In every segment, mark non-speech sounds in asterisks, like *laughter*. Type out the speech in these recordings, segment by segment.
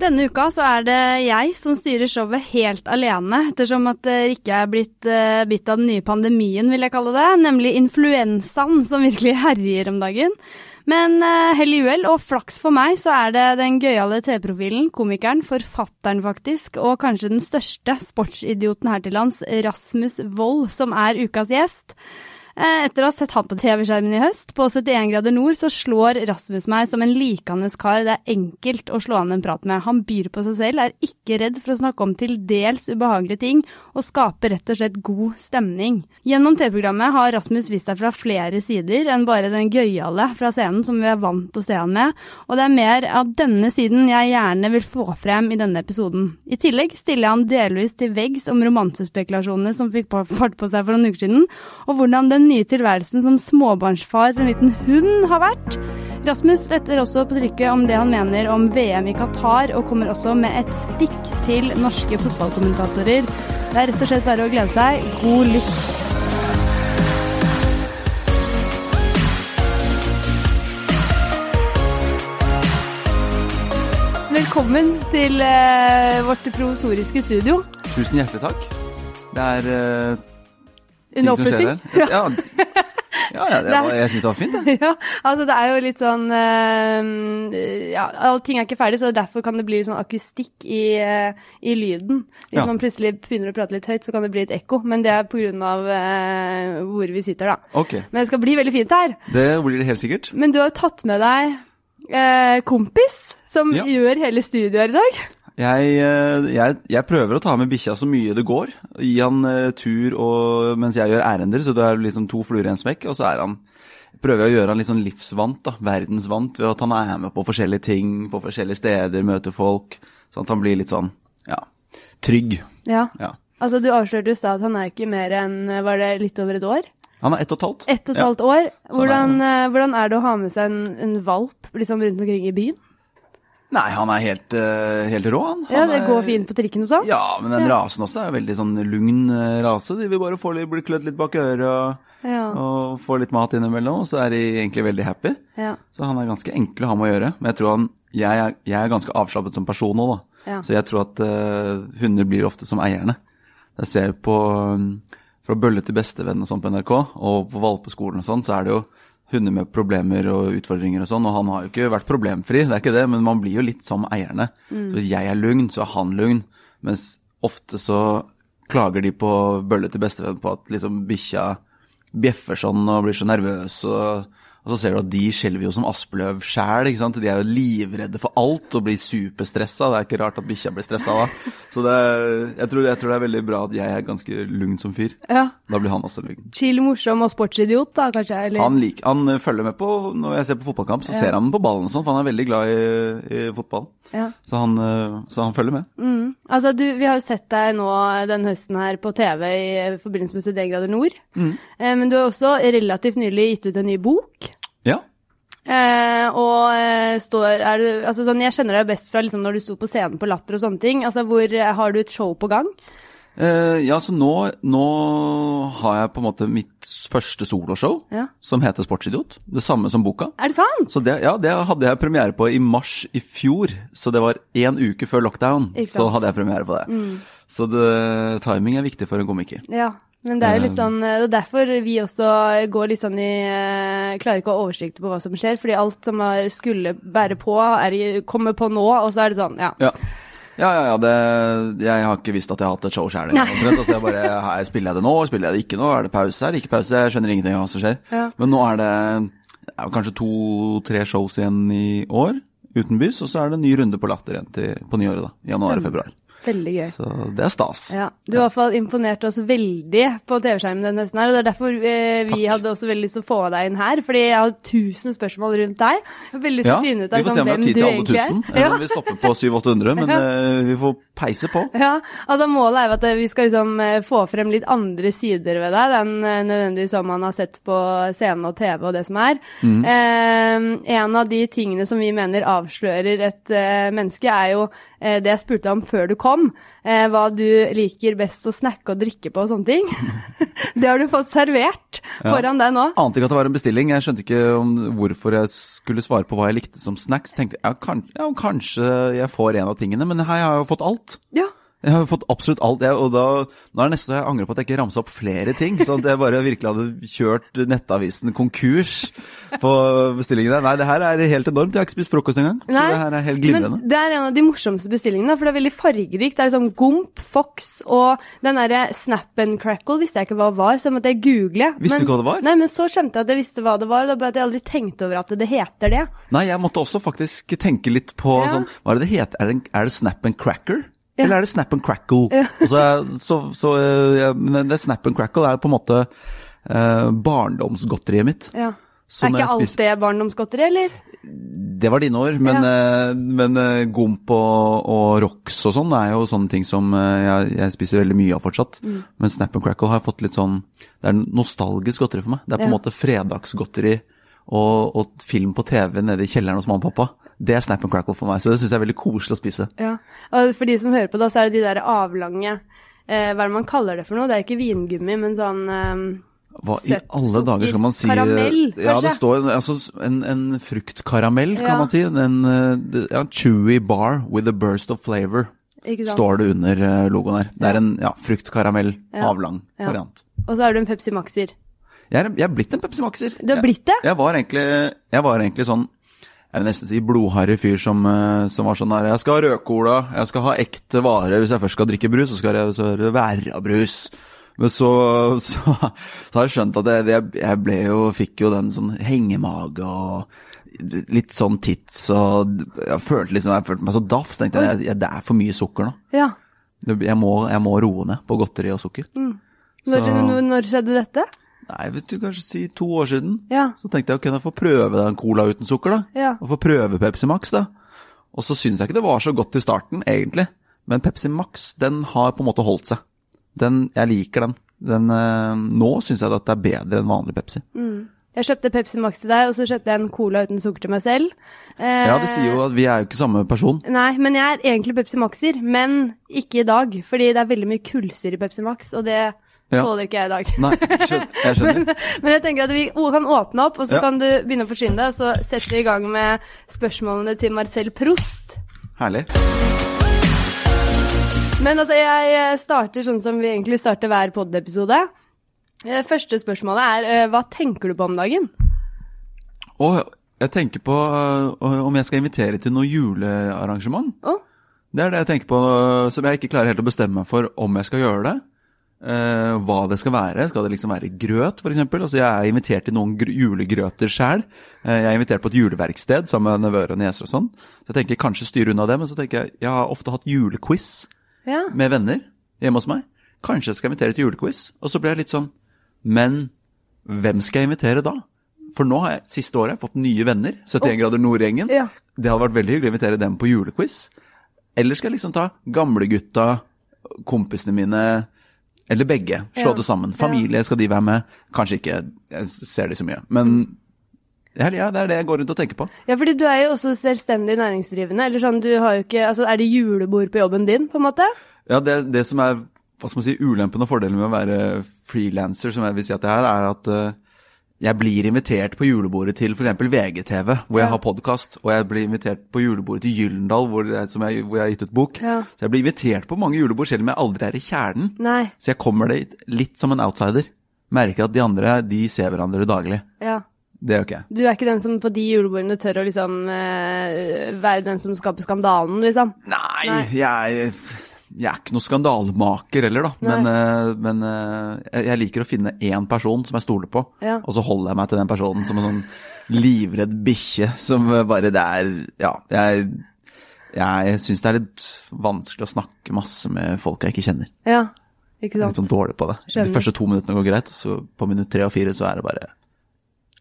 Denne uka så er det jeg som styrer showet helt alene, ettersom at Rikke er blitt uh, bitt av den nye pandemien, vil jeg kalle det. Nemlig influensaen som virkelig herjer om dagen. Men uh, hell i uhell og flaks for meg, så er det den gøyale TV-profilen, komikeren, forfatteren faktisk, og kanskje den største sportsidioten her til lands, Rasmus Wold, som er ukas gjest. Eh, etter å ha sett han på TV-skjermen i høst, på 71 grader nord, så slår Rasmus meg som en likandes kar det er enkelt å slå an en prat med. Han byr på seg selv, er ikke redd for å snakke om til dels ubehagelige ting, og skaper rett og slett god stemning. Gjennom TV-programmet har Rasmus vist seg fra flere sider enn bare den gøyale fra scenen som vi er vant til å se han med, og det er mer av denne siden jeg gjerne vil få frem i denne episoden. I tillegg stiller han delvis til veggs om romansespekulasjonene som fikk fart på seg for noen uker siden, og hvordan den nye tilværelsen som småbarnsfar til en liten hund har vært. Rasmus letter også på trykket om det han mener om VM i Qatar, og kommer også med et stikk til norske fotballkommentatorer. Det er rett og slett bare å glede seg. God lytt. Velkommen til uh, vårt provisoriske studio. Tusen hjertelig takk. Det er en oppussing? Ja. ja. Ja, det *laughs* jeg syns det var fint, det. *laughs* Ja, altså det er jo litt sånn uh, Ja, ting er ikke ferdig, så derfor kan det bli sånn akustikk i, uh, i lyden. Hvis ja. man plutselig begynner å prate litt høyt, så kan det bli et ekko. Men det er pga. Uh, hvor vi sitter, da. Okay. Men det skal bli veldig fint her. Det blir det helt sikkert. Men du har jo tatt med deg uh, kompis, som ja. gjør hele studioet her i dag. Jeg, eh, jeg, jeg, prøver å ta med bikkja så mye det går. Gi han uh, tur og, mens jeg gjør ærender, så det er liksom to fluer i en smekk. Og så er han, prøver jeg å gjøre han litt sånn livsvant, da, verdensvant, ved at han er med på forskjellige ting, på forskjellige steder, møter folk. Sånn at han blir litt sånn, ja, trygg. Ja. ja. Altså Du avslørte jo at han er ikke mer enn var det litt over et år? Han er ett og et halvt. Ett og et halvt ja. år. Hvordan, er hvordan, er det å ha med seg en, en valp liksom rundt omkring i byen? Nei, han er helt, uh, helt rå, han. Ja, Det er, går fint på trikken og sånn? Ja, men den ja. rasen også er veldig sånn lugn uh, rase. De vil bare få litt, bli klødd litt bak øret og, ja. og, få litt mat innimellom, og så er de egentlig veldig happy. Ja. Så han er ganske enkel å ha med å gjøre. Men jeg tror han Jeg er, jeg er ganske avslappet som person nå, da. Så jeg tror at uh, hunder blir ofte som eierne. Jeg ser på um, Fra Bølle til bestevenn og sånn på NRK, og på valpeskolen og sånn, så er det jo hunder med problemer og utfordringer og sånn, og han har jo ikke vært problemfri, det er ikke det, men man blir jo litt som eierne. Mm. Så hvis jeg er lugn, så er han lugn, mens ofte så klager de på bølle til bestevenn på at liksom bikkja bjeffer sånn og blir så nervøs og og så ser du at de skjelver jo som aspeløv sjæl. De er jo livredde for alt og blir superstressa. Det er ikke rart at bikkja blir stressa da. *laughs* Så det, jeg, tror, jeg, tror, det er veldig bra at jeg er ganske lugn som fyr. Ja. Da blir han også lugn. Chill, morsom og sportsidiot, da kanskje? Eller? Han, lik, han følger med på Når jeg ser på fotballkamp, så ja. ser han på ballen og sånn, for han er veldig glad i, i fotball. Ja. Så, han, så, han, følger med. Mm. Altså, du, vi har jo sett deg nå den høsten her på TV i forbindelse med 71 grader nord. Mm. Eh, men du har også relativt nylig gitt ut en ny bok. Eh, og eh, står er du, altså sånn, Jeg kjenner deg best fra liksom, når du sto på scenen på Latter og sånne ting. Altså, hvor eh, Har du et show på gang? Eh, ja, så nå, nå, har jeg på en måte mitt første soloshow, ja. som heter Sportsidiot. Det samme som boka. Er det sant? Så det, ja, det hadde jeg premiere på i mars i fjor. Så det var én uke før lockdown, så hadde jeg premiere på det. Mm. Så det, timing er viktig for en komiker. Ja, men det er jo litt sånn, og derfor vi også går litt sånn i Klarer ikke å ha oversikt på hva som skjer, fordi alt som skulle bære på, er, kommer på nå, og så er det sånn, ja. ja. Ja, ja, ja. Det, jeg har ikke visst at jeg har hatt et show sjøl. Altså, jeg bare, her, spiller jeg det nå, spiller jeg det ikke nå? Er det pause her? Ikke pause? Jeg skjønner ingenting av hva som skjer. Ja. Men nå er det, det er kanskje to-tre shows igjen i år utenbys, og så er det en ny runde på Latter igjen til, på nyåret. da, Januar og februar. Veldig gøy. Så det er stas. Ja, Du har i hvert fall imponert oss veldig på TV-skjermen denne høsten her, og det er derfor eh, vi Takk. hadde også veldig lyst til å få deg inn her, fordi jeg har tusen spørsmål rundt deg. Jeg har veldig lyst til å finne ut av hvem du egentlig er. Vi får se om vi har tid til alle tusen. Ja. Vi stopper på 700-800, men uh, vi får peise på. Ja, altså Målet er jo at vi skal liksom eh, få frem litt andre sider ved deg enn eh, nødvendigvis som man har sett på scene og TV og det som er. Mm. Eh, en av de tingene som vi mener avslører et eh, menneske, er jo eh, det jeg spurte om før du kom. Eh, hva du liker best å snakke og drikke på og sånne ting. *laughs* det har du fått servert foran deg nå. Ante ikke at det var en bestilling. Jeg skjønte ikke om hvorfor jeg skulle svare på hva jeg likte som snacks. Tenkte ja, kan, ja, kanskje jeg får en av tingene, men her har jeg jo fått alt. Ja. Jeg har fått absolutt alt, jeg, og da nå er det nesten så jeg angrer på at jeg ikke ramsa opp flere ting. Sånn at jeg bare virkelig hadde kjørt Nettavisen konkurs på bestillingene. Nei, det her er helt enormt. Jeg har ikke spist frokost engang. Nei, så det her er helt glimrende. Men det er en av de morsomste bestillingene, for det er veldig fargerikt. Det er liksom Gomp, Fox og den derre Snap and Crackle visste jeg ikke hva det var, så måtte jeg google. Visste du ikke hva det var? Nei, men så skjønte jeg at jeg visste hva det var, og da ble jeg aldri tenkt over at det heter det. Nei, jeg måtte også faktisk tenke litt på ja. sånn Hva er det det heter? Er det, er det Snap and Cracker? Ja. Eller er det snap and crackle? Ja. så, så, så ja, det snap and crackle er på en måte eh, barndomsgodteriet mitt. Ja. er ikke alt det barndomsgodteri, eller? Det var dine år, men, eh, men eh, Gomp og, og Rox og sånn er jo sånne ting som eh, jeg, jeg, spiser veldig mye av fortsatt. Mm. Men Snap and Crackle har fått litt sånn Det er nostalgisk godteri for meg. Det er på en måte fredagsgodteri og, og, film på TV nede i kjelleren hos mamma og pappa det er snap and crackle for meg. Så det syns jeg er veldig koselig å spise. Ja, og For de som hører på, da, så er det de der avlange eh, Hva er det man kaller det for noe? Det er ikke vingummi, men sånn eh, hva i alle dager skal man si Karamell, kanskje? Ja, det står altså, en, en fruktkaramell, kan ja. man si. En uh, ja, chewy bar with a burst of flavor, står det under uh, logoen her. Det er en ja, fruktkaramell, avlang variant. Og så er du en Pepsi Maxer. Jeg er, jeg er blitt en Pepsi Maxer. Du har blitt det? Jeg, jeg, var egentlig, jeg var egentlig sånn jeg vil nesten si blodharry fyr som, eh, som, var sånn der Jeg skal ha rødcola, jeg skal ha ekte vare. Hvis jeg først skal drikke brus, så skal det, være brus. Men så, *laughs* så, så, har jeg skjønt at jeg, jeg ble jo, fikk jo den sånn hengemage og litt sånn tits og Jeg følte liksom, jeg følte meg så daff. tenkte jeg, jeg det er for mye sukker nå. Ja. Jeg må, jeg må roe ned på godteri og sukker. Mm. Når, når skjedde dette? Nei, vet du, kanskje si to år siden. Ja. Så tenkte jeg å kunne få prøve den cola uten sukker, da. Ja. Og få prøve Pepsi Max, da. Og så syns jeg ikke det var så godt i starten, egentlig. Men Pepsi Max, den har på en måte holdt seg. Den, jeg liker den. den øh, nå syns jeg at det er bedre enn vanlig Pepsi. Mm. Jeg kjøpte Pepsi Max til deg, og så kjøpte jeg en cola uten sukker til meg selv. Eh, ja, det sier jo at vi er jo ikke samme person. Nei, men jeg er egentlig Pepsi Maxer, men ikke i dag. Fordi det er veldig mye kullsyre i Pepsi Max, og det ja. tåler ikke jeg i dag. Nei, jeg skjønner. *laughs* men, men, jeg tenker at vi kan åpne opp, og så ja. kan du begynne å forsyne deg. Så setter vi i gang med spørsmålene til Marcel Prost. Herlig. Men altså, jeg starter sånn som vi egentlig starter hver pod-episode. Eh, første spørsmålet er eh, hva tenker du på om dagen? Å, jeg tenker på uh, om jeg skal invitere til noe julearrangement. Oh. Det er det jeg tenker på, som jeg ikke klarer helt å bestemme meg for om jeg skal gjøre det. Uh, hva det skal være. Skal det liksom være grøt, f.eks.? Altså, jeg er invitert til noen julegrøter sjøl. Uh, jeg er invitert på et juleverksted sammen med nevøer og nieser og sånn. Så jeg tenker kanskje styre unna det, men så tenker jeg jeg har ofte hatt julequiz ja. med venner hjemme hos meg. Kanskje jeg skal invitere til julequiz. Og så blir jeg litt sånn Men hvem skal jeg invitere da? For nå har jeg siste året fått nye venner. 71 oh. grader nord-gjengen. Ja. Det hadde vært veldig hyggelig å invitere dem på julequiz. Eller skal jeg liksom ta gamlegutta, kompisene mine eller begge. Slå ja. det sammen. Familie, skal de være med? Kanskje ikke, jeg ser de så mye. Men ja, det er det jeg går rundt og tenker på. Ja, fordi du er jo også selvstendig næringsdrivende. eller sånn, du har jo ikke, altså Er det julebord på jobben din, på en måte? Ja, det, det som er hva skal man si, ulempen og fordelen med å være frilanser, som jeg vil si at det er, er at uh, jeg blir invitert på julebordet til f.eks. VGTV, hvor jeg ja. har podkast, og jeg blir invitert på julebordet til Gyllendal, hvor, jeg, hvor jeg har gitt ut bok. Ja. Så jeg blir invitert på mange julebord, selv om jeg aldri er i kjernen. Nei. Så jeg kommer dit litt som en outsider. Merker at de andre de ser hverandre daglig. Ja. Det jo ikke jeg. Du er ikke den som på de julebordene tør å liksom uh, være den som skaper skandalen, liksom? Nei, Nei. jeg jeg er ikke noen skandalemaker heller, da. Men, uh, men uh, jeg liker å finne én person som jeg stoler på, ja. og så holder jeg meg til den personen som en sånn livredd bikkje som bare det er Ja, jeg, jeg syns det er litt vanskelig å snakke masse med folk jeg ikke kjenner. Ja, ikke sant. Jeg er litt sånn dårlig på det. Skjønner. De første to minuttene går greit, så på minutt tre og fire så er det bare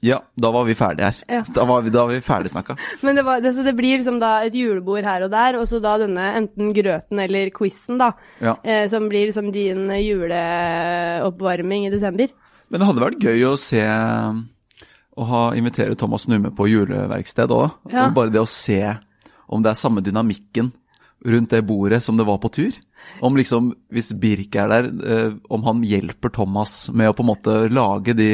Ja, da var vi ferdige her. Ja. Da var vi, da var vi ferdigsnakka. *laughs* Men det, var, det, så det blir liksom da et julebord her og der, og så da denne enten grøten eller quizen, da. Ja. Eh, som blir liksom din juleoppvarming i desember. Men det hadde vært gøy å se Å ha invitere Thomas Numme på juleverksted òg. Ja. Bare det å se om det er samme dynamikken rundt det bordet som det var på tur. Om liksom, hvis Birk er der, eh, om han hjelper Thomas med å på en måte lage de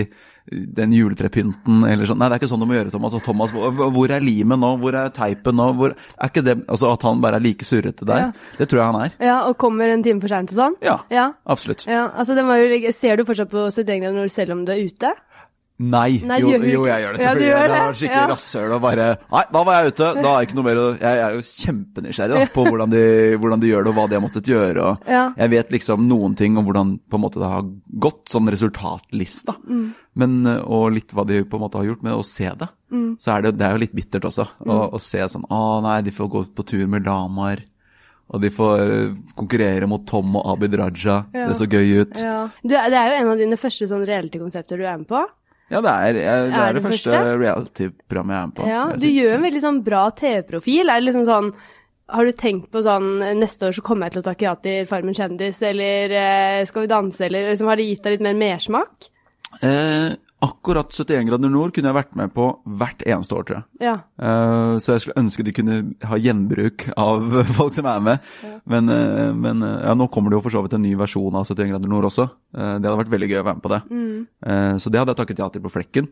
den juletrepynten eller sånn. Nei, det er ikke sånn du må gjøre, Thomas. Og Thomas, hvor er limet nå? Hvor er teipen nå? Hvor, er ikke det, altså At han bare er like surrete der, ja. det tror jeg han er. Ja, Og kommer en time for seint og sånn? Ja, ja, absolutt. Ja, altså jo, Ser du fortsatt på 71 grader selv om du er ute? Nei. Nei jo, jo, jeg gjør det selvfølgelig. Ja, det har vært skikkelig ja. rasshøl og bare Nei, da var jeg ute. Da er ikke noe mer å Jeg er jo kjempenysgjerrig da, på hvordan de, hvordan de, gjør det, og hva de har måttet gjøre. Og ja. Jeg vet liksom noen ting om hvordan på en måte det har gått, sånn resultatlista. Mm. Men, og litt hva de på en måte har gjort. med å se det, mm. så er det, det er jo litt bittert også. Mm. Å, å, se sånn Å nei, de får gå på tur med lamaer. Og de får konkurrere mot Tom og Abid Raja. Det så gøy ut. Du, det er jo en av dine første sånn reality-konsepter du er med på. Ja, det er, det er, det, det første reality-programmet jeg er med på. Ja, Du gjør en veldig sånn bra TV-profil. Er det liksom sånn Har du tenkt på sånn Neste år så kommer jeg til å takke ja til Farmen kjendis, eller eh, Skal vi danse, eller liksom, har det gitt deg litt mer mersmak? Eh, akkurat 71 grader nord kunne jeg vært med på hvert eneste år, tror jeg. Ja. Uh, så jeg skulle ønske de kunne ha gjenbruk av *laughs* folk som er med. Ja. Men, uh, men uh, ja, nå kommer det jo for så vidt en ny versjon av 71 grader nord også. det hadde vært veldig gøy å være med på det. Mm. så det hadde jeg takket ja til på flekken.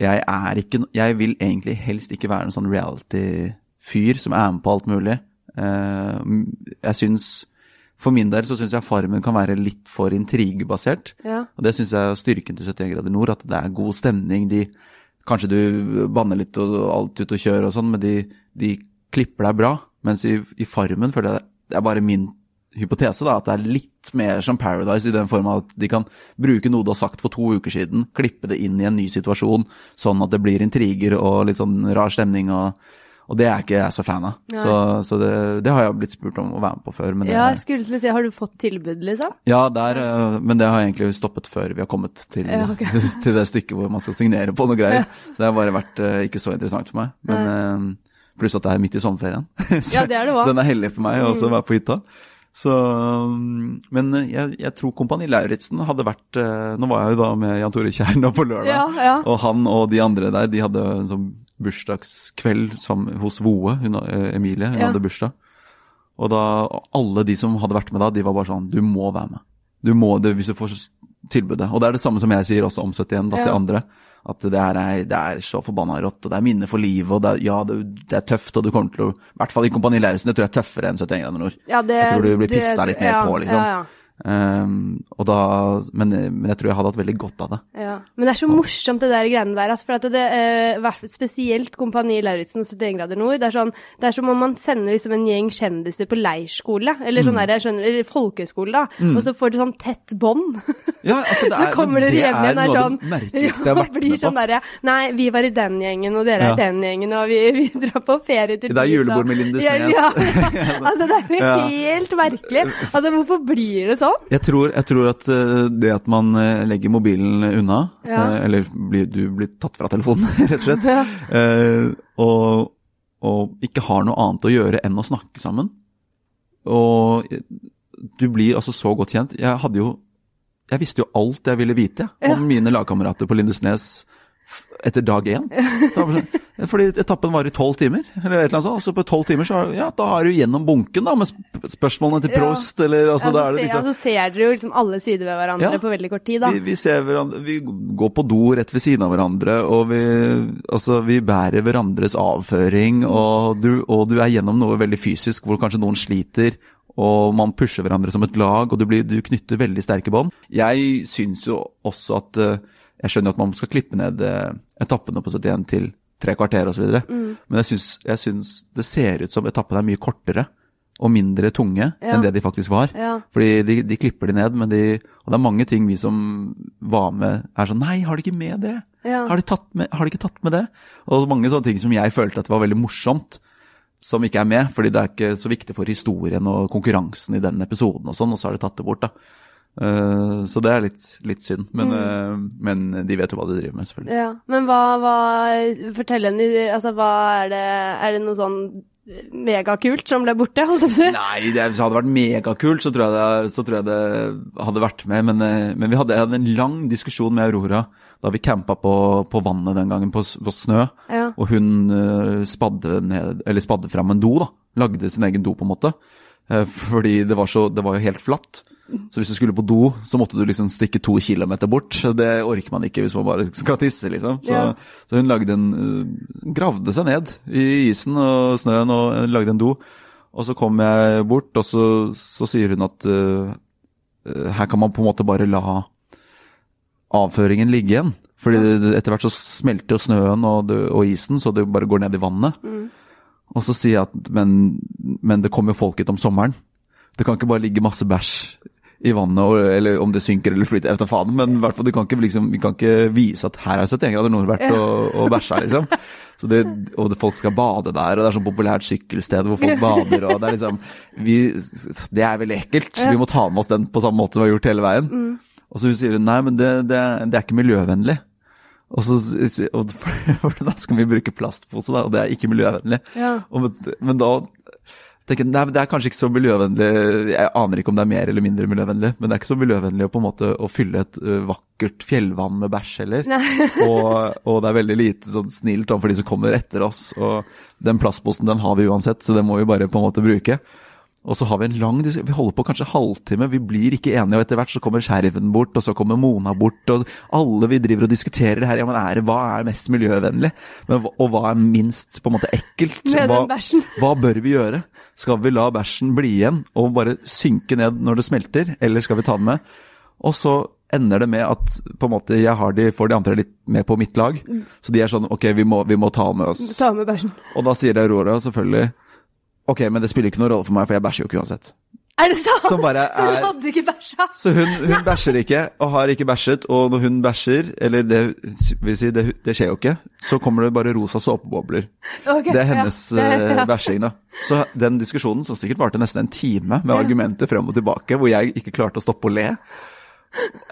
jeg er ikke Jeg vil egentlig helst ikke være en sånn reality-fyr som er med på alt mulig. jeg syns for min del så syns jeg Farmen kan være litt for intrigebasert. Ja. Og det syns jeg er styrken til 71 grader nord, at det er god stemning. De, kanskje du banner litt og alt ut og kjører og sånn, men de, de, klipper deg bra. Mens i, i Farmen føler jeg det er bare min hypotese, da, at det er litt mer som Paradise i den form at de kan bruke noe du har sagt for to uker siden, klippe det inn i en ny situasjon, sånn at det blir intriger og litt sånn rar stemning. og og det er ikke jeg så fan av. Nei. Så, så det, det, har jeg blitt spurt om å være med på før. Men ja, jeg skulle til å si, Har du fått tilbud, liksom? Ja, der, eh, men det har egentlig stoppet før vi har kommet til, ja, okay. *laughs* til det stykket hvor man skal signere på noe greier. Ja. Så det har bare vært uh, ikke så interessant for meg. Men uh, Pluss at det er midt i sommerferien. *laughs* ja, det er det også. Den er hellig for meg å mm. være på hytta. Så, men jeg, jeg, tror Kompani Lauritzen hadde vært Nå var jeg jo da med Jan Tore Kjern på lørdag, ja, ja. og han og de andre der, de hadde en sånn bursdagskveld hos Voe, hun, eh, Emilie. Hun ja. hadde bursdag. Og da, alle de som hadde vært med da, de var bare sånn Du må være med. Du må det hvis du får tilbudet. Og det er det samme som jeg sier også om 71 da, ja. til andre. At det er, det er så forbanna rått, og det er minne for livet, og det er, ja, det, det, er tøft, og du kommer til å I hvert fall i Kompani Lauritzen, det tror jeg er tøffere enn 71 grader nord. Ja, jeg tror du blir pissa litt mer på, liksom. Um, da, men, men, jeg tror jeg hadde hatt veldig godt av det. Ja. Men det er så morsomt det der greiene der. Altså, for at det, uh, Spesielt Kompani Lauritzen og 71 grader nord. Det er, sånn, det er som om man sender liksom en gjeng kjendiser på leirskole, eller sånn mm. der, skjønner, eller folkeskole, da. Mm. Og så får du sånn tett bånd. Ja, altså *laughs* så kommer dere hjem igjen og er sånn merkeligste jeg *laughs* har vært med sånn der, Nei, vi var i den gjengen, og dere ja. er den gjengen, og vi, *laughs* vi drar på ferietur Det er julebord med Lindesnes. Ja, ja, altså, det er jo helt merkelig. Altså, hvorfor blir det sånn? Sånn? Jeg tror, jeg tror at uh, det at man uh, legger mobilen unna, ja. uh, eller blir, du blir tatt fra telefonen, *laughs* rett og slett, ja. og, og, ikke har noe annet å gjøre enn å snakke sammen. Og du blir altså så godt kjent. Jeg hadde jo Jeg visste jo alt jeg ville vite ja. om mine lagkamerater på Lindesnes etter dag én. Sånn, fordi etappen var i tolv timer, eller et eller annet sånt. Så på tolv timer så ja, da er du gjennom bunken da, med spørsmålene til Prost, ja. eller altså, ja, så, liksom... ja, så ser dere jo liksom alle sider ved hverandre ja, på veldig kort tid, da. Vi, vi, ser hverandre, vi går på do rett ved siden av hverandre, og vi, altså, vi bærer hverandres avføring, og du, og du er gjennom noe veldig fysisk hvor kanskje noen sliter, og man pusher hverandre som et lag, og du, blir, du knytter veldig sterke bånd. Jeg syns jo også at uh, jeg skjønner at man skal klippe ned eh, etappene på 71 til tre kvarter osv., mm. men jeg syns, jeg syns, det ser ut som etappene er mye kortere og mindre tunge ja. enn det de faktisk var. Ja. Fordi de, de, klipper de ned, men de Og det er mange ting vi som var med, er sånn Nei, har de ikke med det? Ja. Har, de med, har, de ikke tatt med det? Og mange sånne ting som jeg følte at var veldig morsomt, som ikke er med. Fordi det er ikke så viktig for historien og konkurransen i den episoden og sånn, og så har de tatt det bort, da. Uh, så det er litt, litt synd. Men, mm. uh, men, de vet jo hva de driver med, selvfølgelig. Ja, Men hva, hva Fortell henne, altså hva er det Er det noe sånn megakult som ble borte, holdt jeg på å si? Nei, det, hvis det hadde vært megakult, så, tror jeg det, så tror jeg det hadde vært med. Men, uh, men vi hadde, hadde, en lang diskusjon med Aurora da vi campa på, på vannet den gangen, på, på snø. Ja. Og hun spadde, ned, eller spadde fram en do, da. Lagde sin egen do, på en måte. fordi det var, så, det var jo helt flatt. Så hvis du skulle på do, så måtte du liksom stikke to kilometer bort. Det orker man ikke hvis man bare skal tisse, liksom. Så, ja. så hun lagde en uh, Gravde seg ned i isen og snøen og lagde en do. Og så kom jeg bort, og så, så sier hun at uh, her kan man på en måte bare la avføringen ligge igjen. Fordi det, etter hvert så smelter jo snøen og, og, isen, så det bare går ned i vannet. Mm. Og så sier jeg at men, men det kommer folk hit om sommeren. Det kan ikke bare ligge masse bæsj i vannet, eller om det synker eller flyter, jeg vet da faen. Men i hvert fall, kan liksom, vi kan ikke vise at her er 71 grader nord verdt å, å bæsje her, liksom. Så det, og det, folk skal bade der, og det er sånn populært sykkelsted hvor folk bader. og Det er liksom, vi, det er veldig ekkelt. Vi må ta med oss den på samme måte som vi har gjort hele veien. Mm. Og så sier hun nei, men det, det, det er ikke miljøvennlig. Og så og, *laughs* da skal vi bruke plastpose, da, og det er ikke miljøvennlig. Ja. Og, men da tenker, nei, Det er kanskje ikke så miljøvennlig, jeg aner ikke om det er mer eller mindre miljøvennlig, men det er ikke så miljøvennlig å på en måte å fylle et vakkert fjellvann med bæsj heller. *laughs* og, og, det er veldig lite sånn snilt overfor de som kommer etter oss. Og den plastposen den har vi uansett, så den må vi bare på en måte bruke. Og så har vi en lang Vi holder på kanskje halvtime, vi blir ikke enige, og etter hvert så kommer sheriffen bort, og så kommer Mona bort, og alle vi driver og diskuterer det her. Ja, men er, hva er mest miljøvennlig? Men, og hva er minst på en måte ekkelt? Hva, *laughs* hva bør vi gjøre? Skal vi la bæsjen bli igjen og bare synke ned når det smelter, eller skal vi ta den med? Og så ender det med at på en måte jeg har de, får de andre litt med på mitt lag. Mm. Så de er sånn ok, vi må, vi må ta med oss Ta med bæsjen. Og da sier Aurora selvfølgelig Ok, men det spiller ikke noen rolle for meg, for jeg bæsjer jo ikke uansett. Er det sant? Så, *laughs* er, så hun hadde ikke bæsja? Så hun, hun bæsjer ikke, og har ikke bæsjet. Og når hun bæsjer, eller det vil si, det, det skjer jo ikke, så kommer det bare rosa såpebobler. Okay, det er hennes *laughs* ja, ja, ja. bæsjing, da. Så den diskusjonen, som sikkert varte nesten en time med argumenter frem og tilbake, hvor jeg ikke klarte å stoppe å le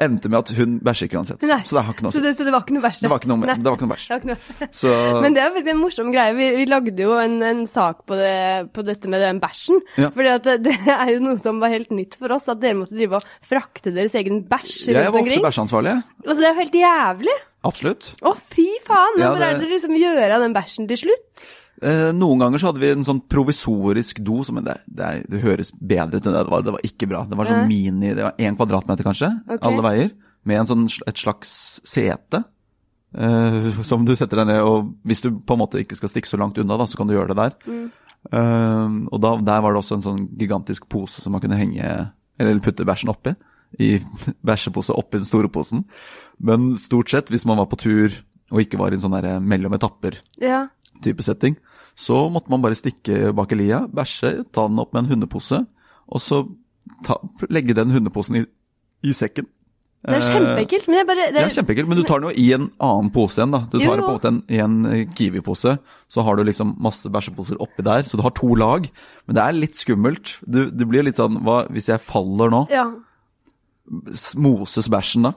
endte med at hun bæsjer ikke uansett. Nei. Så det har ikke noe så det, så det var ikke noe bæsj? Det var ikke noe, det var ikke noe bæsj. Så... Men det er faktisk en morsom greie. Vi, vi lagde jo en, en sak på, det, på, dette med den bæsjen. Ja. Fordi *laughs* det, er jo noe som var helt nytt for oss, at dere måtte drive og frakte deres egen bæsj rundt omkring. Jeg var ofte bæsjeansvarlig. Altså, det er jo helt jævlig. Absolutt. Å, fy faen! Hva ja, det... er det liksom gjøre av den bæsjen til slutt? Eh, noen ganger så hadde vi en sånn provisorisk do, som det, det, det, høres bedre ut enn det det var. Det var ikke bra. Det var sånn mini, det var én kvadratmeter kanskje, okay. alle veier. Med en sånn, et slags sete. uh, som du setter deg ned, og hvis du på en måte ikke skal stikke så langt unna, da, så kan du gjøre det der. Mm. Uh, og da, der var det også en sånn gigantisk pose som man kunne henge, eller putte bæsjen oppi. I *laughs* bæsjepose oppi den store posen. Men stort sett, hvis man var på tur og ikke var i en sånn mellom etapper-type ja. setting, så måtte man bare stikke bak i lia, bæsje, ta den opp med en hundepose, og så ta, legge den hundeposen i, i sekken. Det er kjempeekkelt. Men, bare, det... ja, kjempeekkelt, men du tar den jo i en annen pose igjen. da. Du tar jo. det på en måte en, i en eh, Kiwi-pose, så har du liksom masse bæsjeposer oppi der. Så du har to lag. Men det er litt skummelt. Du, det blir litt sånn hva, Hvis jeg faller nå, ja. moses bæsjen da?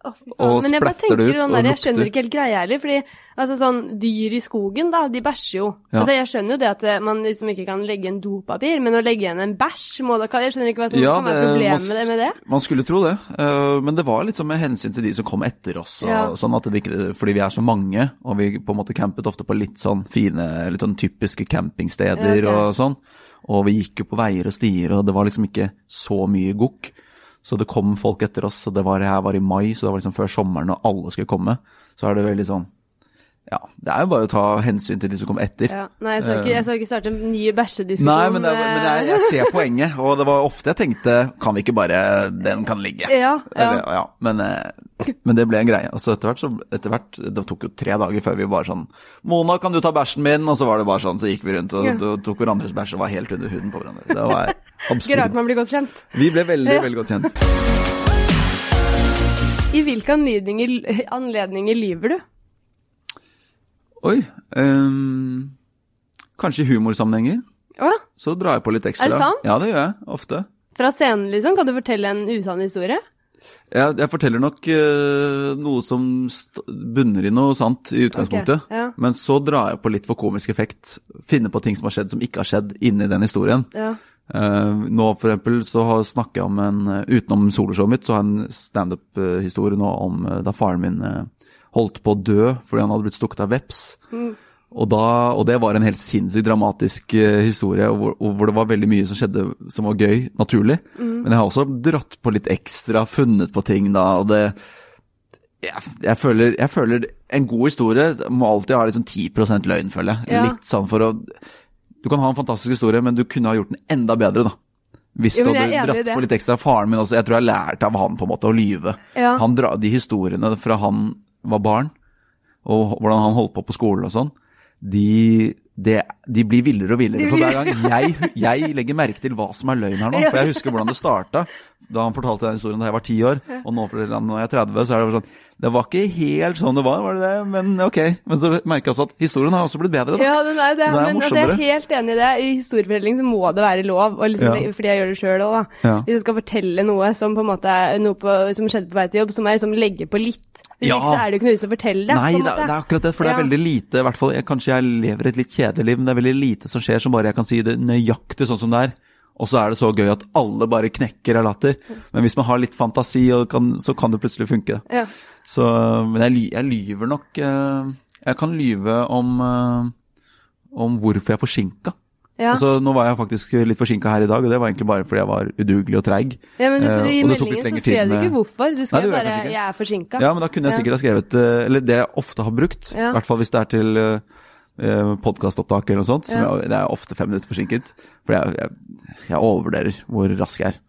Oh, og men jeg bare tenker, det ut sånn der, Jeg skjønner ikke helt greia heller. fordi altså sånn, Dyr i skogen, da, de bæsjer jo. Ja. Altså, Jeg skjønner jo det at eh, man liksom ikke kan legge en dopapir, men å legge igjen en bæsj må da, Jeg skjønner ikke hva som ja, kan være problemet man, med det. Man skulle tro det, uh, men det var litt sånn med hensyn til de som kom etter oss. Og, ja. sånn at det ikke, Fordi vi er så mange, og vi på en måte campet ofte på litt sånn fine, litt sånn typiske campingsteder okay. og sånn. Og vi gikk jo på veier og stier, og det var liksom ikke så mye gokk. Så det kom folk etter oss, og det var, her var i mai, så det var liksom før sommeren og alle skulle komme. Så er det veldig sånn ja, det er jo bare å ta hensyn til de som kommer etter. Ja, nei, jeg skal, ikke, jeg skal ikke starte en ny bæsjediskusjon. Nei, men, det, men jeg, jeg, ser poenget, og det var ofte jeg tenkte kan vi ikke bare Den kan ligge. Ja, ja. Eller, ja men, eh, men, det ble en greie. Og så etter hvert, så, etter hvert Det tok jo tre dager før vi bare sånn Mona, kan du ta bæsjen min? Og så var det bare sånn, så gikk vi rundt og, og tok hverandres bæsj og var helt under huden på hverandre. Det var *laughs* absurd. Greit man blir godt kjent. Vi ble veldig, veldig godt kjent. I hvilke anledninger lyver du? Oi um, Kanskje i humorsammenhenger. Hva? Så drar jeg på litt ekstra. Er det sant? Ja, det gjør jeg ofte. Fra scenen, liksom? Kan du fortelle en usann historie? Jeg, jeg forteller nok uh, noe som bunner i noe sant i utgangspunktet. Okay, ja. Men så drar jeg på litt for komisk effekt. Finner på ting som har skjedd som ikke har skjedd inni den historien. Ja. Uh, nå for eksempel så snakker jeg om en Utenom soloshowet mitt, så har jeg en standup-historie nå om da faren min holdt på å dø fordi han hadde blitt stukket av veps. Mm. Og, da, og, det var en helt sinnssykt dramatisk uh, historie, hvor, hvor, det var veldig mye som skjedde som var gøy, naturlig. Mm. Men jeg har også dratt på litt ekstra, funnet på ting da, og det jeg, jeg, føler, jeg føler, en god historie må alltid ha liksom 10 løgn, føler jeg. Ja. Litt sånn for å Du kan ha en fantastisk historie, men du kunne ha gjort den enda bedre, da. Hvis du hadde dratt på litt ekstra. Faren min også, jeg tror jeg lærte av han på en måte å lyve. Ja. Han dra, de historiene fra han var barn, og hvordan han holdt på på skolen og sånn de, de, de, blir villere og villere for hver gang. Jeg, jeg, legger merke til hva som er løgn her nå. *laughs* For jeg husker hvordan det starta da han fortalte den historien da jeg var ti år. Og nå når jeg er 30, så er det sånn det var ikke helt sånn det var, var det det? Men ok. Men så jeg også at historien har også blitt bedre, da. Ja, den er det. Den er men altså, jeg er helt enig i det. I historiefortelling så må det være lov, liksom, ja. fordi jeg gjør det sjøl òg, da. Ja. Hvis jeg skal fortelle noe som på en måte noe på, som skjedde på vei til jobb, så må jeg liksom legge på litt. Hvis ja. ikke så er det jo ikke noe vits å fortelle det. Nei, det, det, er akkurat det. For det er veldig lite, i hvert fall kanskje jeg lever et litt kjedelig liv, men det er veldig lite som skjer som bare jeg kan si det nøyaktig sånn som det er. Og så er det så gøy at alle bare knekker av latter. Men hvis man har litt fantasi, kan, så kan det plutselig funke. Ja. Så, men jeg, jeg, lyver nok eh, Jeg kan lyve om, eh, om hvorfor jeg er forsinka. Ja. Altså, nå var jeg faktisk litt forsinka her i dag, og det var egentlig bare fordi jeg var udugelig og treig. Ja, men du, I uh, meldingen så skrev du ikke hvorfor, du skrev Nei, bare 'jeg er forsinka'. Ja, men da kunne jeg sikkert ha skrevet Eller det jeg ofte har brukt, i hvert fall hvis det er til podkastopptak eller noe sånt, som jeg, det er ofte fem minutter forsinket. For jeg, jeg, jeg overvurderer hvor rask jeg er.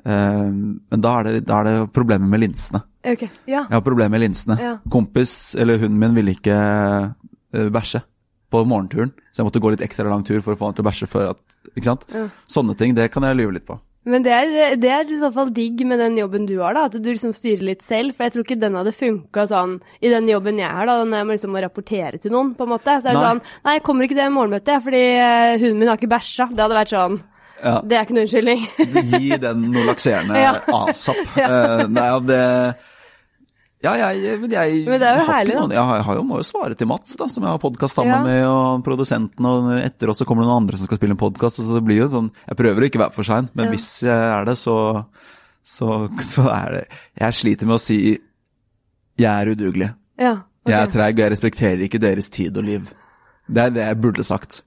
Uh, men da er, det, da er det problemet med linsene. Okay. Ja. Jeg har problemer med linsene. Ja. Kompis, eller hunden min, ville ikke uh, bæsje på morgenturen, så jeg måtte gå litt ekstra lang tur for å få han til å bæsje før at Ikke sant? Ja. Sånne ting, det kan jeg lyve litt på. Men det er, det er, i så fall digg med den jobben du har, da, at du liksom styrer litt selv. For jeg tror ikke den hadde funka sånn i den jobben jeg har, da, når jeg må liksom rapportere til noen, på en måte. Så er det nei. sånn Nei, jeg kommer ikke til det morgenmøtet fordi uh, hunden min har ikke bæsja. Det hadde vært sånn ja. Det er ikke noen unnskyldning. Gi den *laughs* noe lakserende ja. asap. *laughs* ja. Uh, nei, det ja, jeg, men jeg, men er herlig, noen, jeg, har, jeg må jo svare til Mats, da, som jeg har podkast sammen ja. med, og produsenten, og etter oss så kommer det noen andre som skal spille en podkast. Så det blir jo sånn Jeg prøver å ikke være for sein, men ja. hvis jeg er det, så, så, så, er det Jeg sliter med å si jeg er udugelig. Ja, okay. Jeg er treig, og jeg respekterer ikke deres tid og liv. Det er det jeg burde sagt.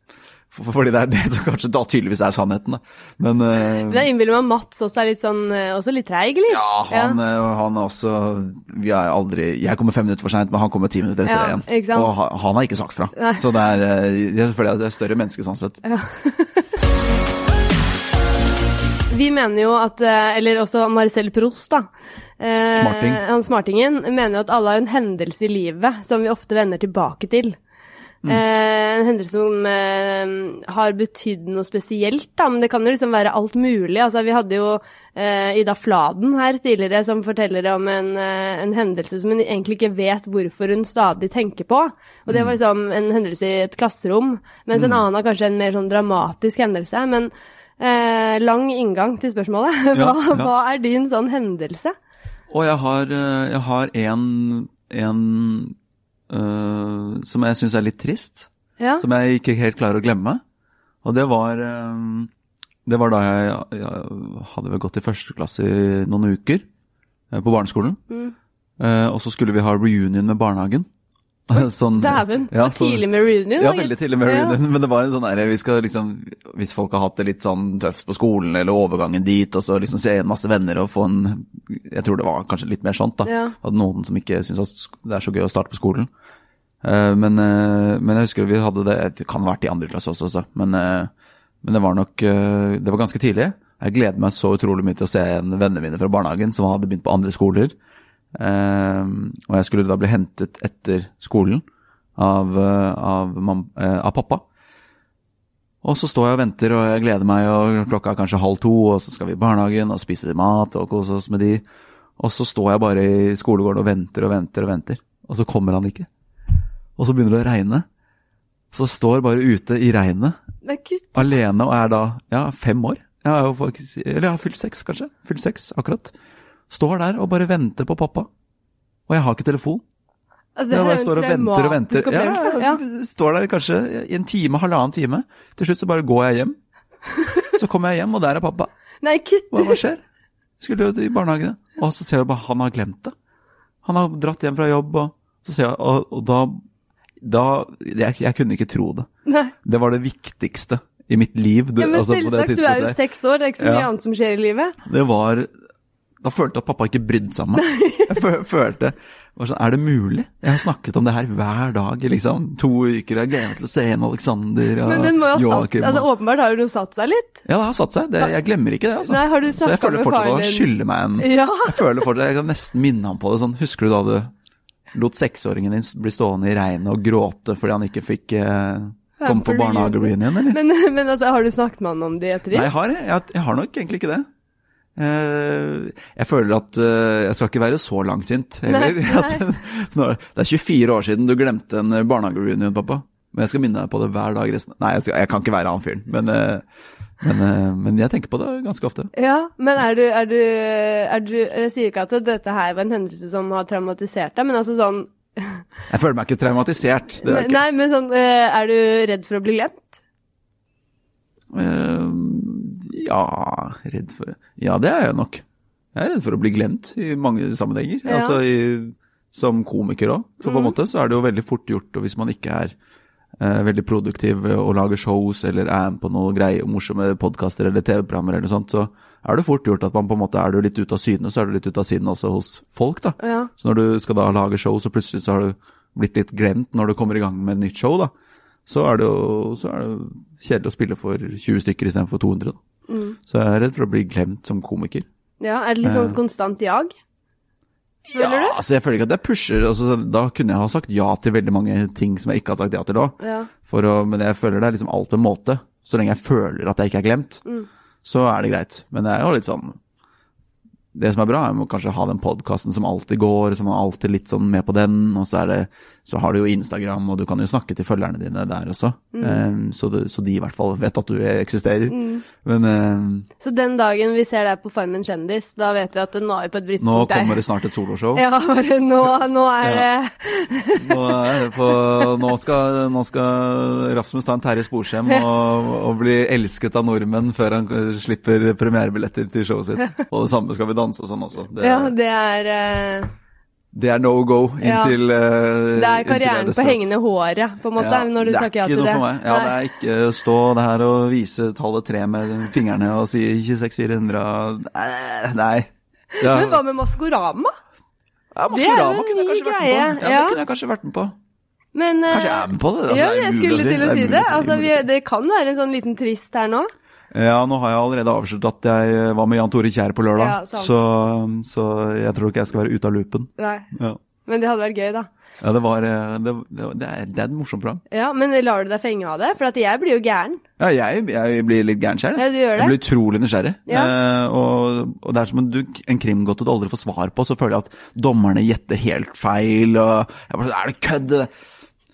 Fordi det er det som kanskje da tydeligvis er sannheten, da. Men, uh, Men jeg innbiller meg Mats også er litt sånn, eh, også litt treig, eller? Ja, han, ja. Eh, han er også Vi er aldri Jeg kommer fem minutter for seint, men han kommer ti minutter etter ja, igjen. Og han, har ikke sagt fra. Nei. Så det er, det er, det er større menneske sånn sett. Ja. *laughs* Vi mener jo at Eller også Marcel Proust, da. Smarting. Han smartingen mener jo at alle har en hendelse i livet som vi ofte vender tilbake til. Mm. Eh, en hendelse som eh, har betydd noe spesielt, da, men det kan jo liksom være alt mulig. Altså, vi hadde jo eh, Ida Fladen her tidligere som forteller om en, eh, en, hendelse som hun egentlig ikke vet hvorfor hun stadig tenker på. Og det var mm. liksom en hendelse i et klasserom, mens mm. en annen har kanskje en mer sånn dramatisk hendelse. Men eh, lang inngang til spørsmålet. *laughs* hva, ja, ja. hva, er din sånn hendelse? Og jeg har, jeg har en, en uh, som jeg syns er litt trist. Ja. Som jeg ikke helt klarer å glemme. Og det var um, Det var da jeg, jeg hadde vel gått i første klasse i noen uker uh, på barneskolen. Mm. Uh, og så skulle vi ha reunion med barnehagen. *laughs* Sånn, Dæven. Ja, så, tidlig med reunion? Ja, veldig tidlig med reunion. Ja. Men det var en sånn der, vi skal liksom, Hvis folk har hatt det litt sånn tøft på skolen, eller overgangen dit, og så liksom se igjen masse venner og få en Jeg tror det var kanskje litt mer sånt, da. Ja. At noen som ikke syns det er så gøy å starte på skolen. Uh, men, uh, men, jeg husker vi hadde det Det kan ha vært i andre klasse også, så. Men, uh, men, det var nok Det var ganske tidlig. Jeg gleder meg så utrolig mye til å se en vennene mine fra barnehagen som hadde begynt på andre skoler. Og jeg skulle da bli hentet etter skolen av, av, av pappa. Og så står jeg og venter, og jeg gleder meg, og klokka er kanskje halv to, og så skal vi i barnehagen og spise mat og kose oss med de. Og så står jeg bare i skolegården og venter og venter og venter, og så kommer han ikke og så begynner det å regne. Så står bare ute i regnet alene og er da ja, fem år. Jeg har jo faktisk, eller jeg har fylt seks, kanskje. Fylt seks, akkurat. Står der og bare venter på pappa. Og jeg har ikke telefon. Altså, Jeg det bare er jo står og venter og venter. Ja, Ja. Står der kanskje i en time, halvannen time. Til slutt så bare går jeg hjem. Så kommer jeg hjem, og der er pappa. Nei, kutt! Hva, hva skjer? Skulle jo i barnehagen. Og så ser jeg bare han har glemt det. Han har dratt hjem fra jobb, og så ser jeg, og, og da, da jeg, jeg kunne ikke tro det. Nei. Det var det viktigste i mitt liv. Du, Ja, men altså, selvsagt, du er jo seks år, det er ikke så mye Ja. annet som skjer i livet. Det var Da følte jeg at pappa ikke brydde seg om meg. Jeg følte sånn, Er det mulig? Jeg har snakket om det her hver dag i liksom to uker. Jeg gleder meg til å se igjen Alexander og Men den må jo ha satt altså, Åpenbart har jo noe satt seg litt. Ja, det har satt seg. Det, jeg glemmer ikke det. altså. Nei, har du Så jeg føler fortsatt at han skylder meg en Ja. Jeg føler fortsatt, jeg kan nesten minne ham på det. sånn, Husker du da du lot seksåringen din bli stående i regnet og gråte fordi han ikke fikk eh, komme på barnehagereunion, eller? Men, men altså, har du snakket med han om det i Nei, jeg har, jeg, jeg har nok egentlig ikke det. Eh, jeg føler at eh, jeg skal ikke være så langsint heller. *laughs* Nei, nei. det er 24 år siden du glemte en eh, barnehagereunion, pappa. Men jeg skal minne deg på det hver dag resten Nei, jeg, skal, jeg kan ikke være han fyren. Men, men, men jeg tenker på det ganske ofte. Ja, men er du, er du, er du Jeg sier ikke at dette her var en hendelse som har traumatisert deg, men altså sånn *laughs* Jeg føler meg ikke traumatisert. Det er ikke. Nei, men sånn Er du redd for å bli glemt? Eh, ja, redd for Ja, det er jeg nok. Jeg er redd for å bli glemt i mange sammenhenger. Ja. Altså i, som komiker òg. Så på en måte så er det jo veldig fort gjort, og hvis man ikke er eh, veldig produktiv og lager shows eller er med på noe greie, morsomme podkaster eller TV-programmer eller noe sånt, så er det fort gjort at man på en måte er du litt ute av syne, så er du litt ute av sinne også hos folk, da. Ja. Så når du skal da lage show, så plutselig så har du blitt litt glemt når du kommer i gang med et nytt show, da. Så er det jo så er det kjedelig å spille for 20 stykker istedenfor 200, da. Mm. Så jeg er redd for å bli glemt som komiker. ja. Er det litt sånn Eh. konstant jag? Ja, Føler du? altså jeg føler ikke at jeg pusher. Altså, da kunne jeg ha sagt ja til veldig mange ting som jeg ikke har sagt ja til òg. Ja. Å- Men jeg føler det er liksom alt på en måte. Så lenge jeg føler at jeg ikke er glemt, Mm. så er det greit. Men det er jo litt sånn Det som er bra, er å kanskje ha den podkasten som alltid går, som er alltid litt sånn med på den. Og så, er det, så har du jo Instagram, og du kan jo snakke til følgerne dine der også. Mm. Eh, så, du, så de i hvert fall vet at du eksisterer. Men eh, Så den dagen vi ser deg på Farmen kjendis, da vet vi at nå er vi på et nå bristepunkt der. kommer det snart et soloshow. Ja, bare nå, nå er Ja. det Nå, er det på, nå, skal, nå skal Rasmus ta en Terje Sporsem og, og bli elsket av nordmenn før han slipper premierebilletter til showet sitt. Og det samme skal vi danse og sånn også. Det, Ja, det er uh... det er no go inntil uh, Det er karrieren på hengende håret, på en måte, når du takker ja til det. Det er ikke noe for meg. Ja, det er ikke stå her og vise tallet tre med fingrene og si 26400 Nei. nei. Ja, Men hva med Maskorama? ja, det er Maskorama kunne jeg kanskje kanskje vært med på. Ja, ja. det kunne jeg kanskje vært med på. Men, eh, Kanskje jeg er med på det? Altså, ja, det er jeg skulle til å Det er si det. Altså, vi, det kan være en sånn liten twist her nå. Ja, nå har jeg allerede avslørt at jeg var med Jan Tore Kjær på lørdag, Ja, så, så jeg tror ikke jeg skal være ute av loopen. Nei. Ja, Men det hadde vært gøy, da. ja det, var, eh, det, det, er, det er et morsomt program. Ja, Men lar du deg fenge av det? For at jeg blir jo gæren. Ja, jeg, jeg blir litt gæren sjøl. Ja, du gjør det. Jeg blir utrolig nysgjerrig. Ja. Eh, og, og det er som en, en krimgåte du aldri får svar på, så føler jeg at dommerne gjetter helt feil, og jeg bare, sånn, er det kødd?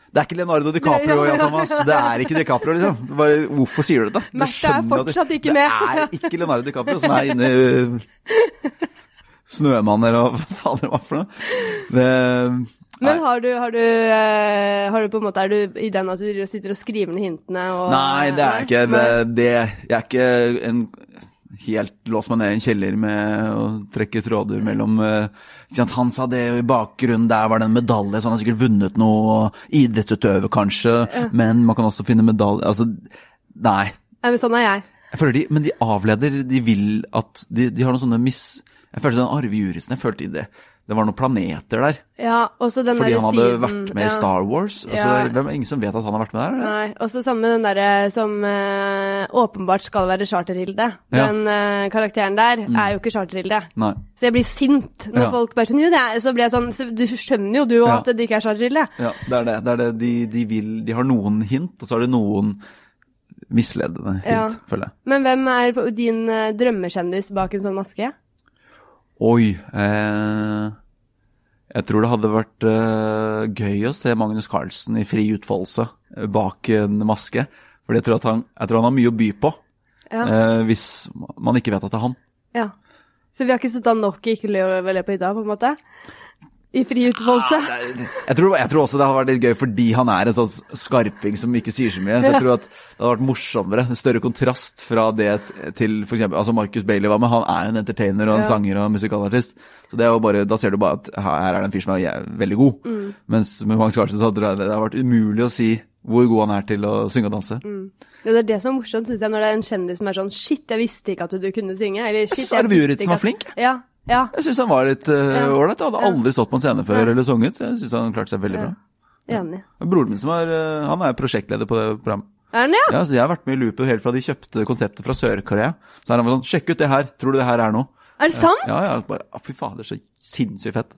Det er ikke Leonardo DiCaprio, Ja, ja. Jan Thomas. Det er ikke DiCaprio, liksom. Bare, hvorfor sier du dette? Du Märtha er fortsatt ikke med. Det er ikke Leonardo DiCaprio som er inne i uh, Snømanner og hva faen det for noe. Det, Men har du, har du, eh, har du på en måte, er du i den at du sitter og skriver ned hintene? Og, Nei, det er ikke. Det, det, jeg er ikke en helt låst meg ned i en kjeller med å trekke tråder mellom eh, sant, Han sa det i bakgrunnen, der var det en medalje, så han har sikkert vunnet noe. Idrettsutøver, kanskje. Men man kan også finne medalje Altså, nei. Ja, men sånn er jeg. Jeg føler de, Men de avleder, de vil at De, de har noen sånne miss... Jeg følte den Arve Jurisen, jeg følte det, det var noen planeter der. Ja, og så den Fordi der han hadde siden- vært med ja. i Star Wars. Altså, Ja. hvem, ingen som vet at han har vært med der? eller? Nei, og så samme den derre som eh, åpenbart skal være Charterhilde. Ja. Den eh, karakteren der er jo ikke Charterhilde. Nei. Så jeg blir sint når Ja. folk bare sånn Jo, det er Så blir jeg sånn så Du skjønner jo du òg at det ikke er Charterhilde. Ja, det er det. det, er det. De, de, vil, de har noen hint, og så er det noen misledende hint, føler jeg. Men hvem er din eh, drømmekjendis bak en sånn maske? Oi eh, Jeg tror det hadde vært eh, gøy å se Magnus Carlsen i fri utfoldelse eh, bak en maske. For jeg tror, han, jeg tror han har mye å by på, Ja. eh, hvis man ikke vet at det er han. Ja. Så vi har ikke sett av nok i Ikke le le i dag, på en måte? I fri utfoldelse? Jeg, tror, jeg, tror, også det har vært litt gøy fordi han er en sånn skarping som ikke sier så mye. Så jeg tror at det hadde vært morsommere. En større kontrast fra det til f.eks. Altså Marcus Bailey var med. Han er jo en entertainer og en ja. sanger og musikalartist. Så det er jo bare, Da ser du bare at her er det en fyr som er veldig god. Mm. Mens med Magnus Carlsen så hadde det, vært umulig å si hvor god han er til å synge og danse. Mm. Ja, det er det som er morsomt, syns jeg, når det er en kjendis som er sånn Shit, jeg visste ikke at du kunne synge. Eller, shit, jeg syns Arve Juritzen var flink. Ja, ja. Jeg syns han var litt ålreit. Uh, hadde aldri stått på en scene før eller sunget. Jeg syns han klarte seg veldig bra. Enig. Broren min som er, uh, han er prosjektleder på det programmet. Er han, ja? ja så jeg har vært med i loopet helt fra de kjøpte konseptet fra Sør-Korea. Så er han sånn Sjekk ut det her! Tror du det her er noe? Er det sant? Ja, ja. Bare, fy fader, så sinnssykt fett.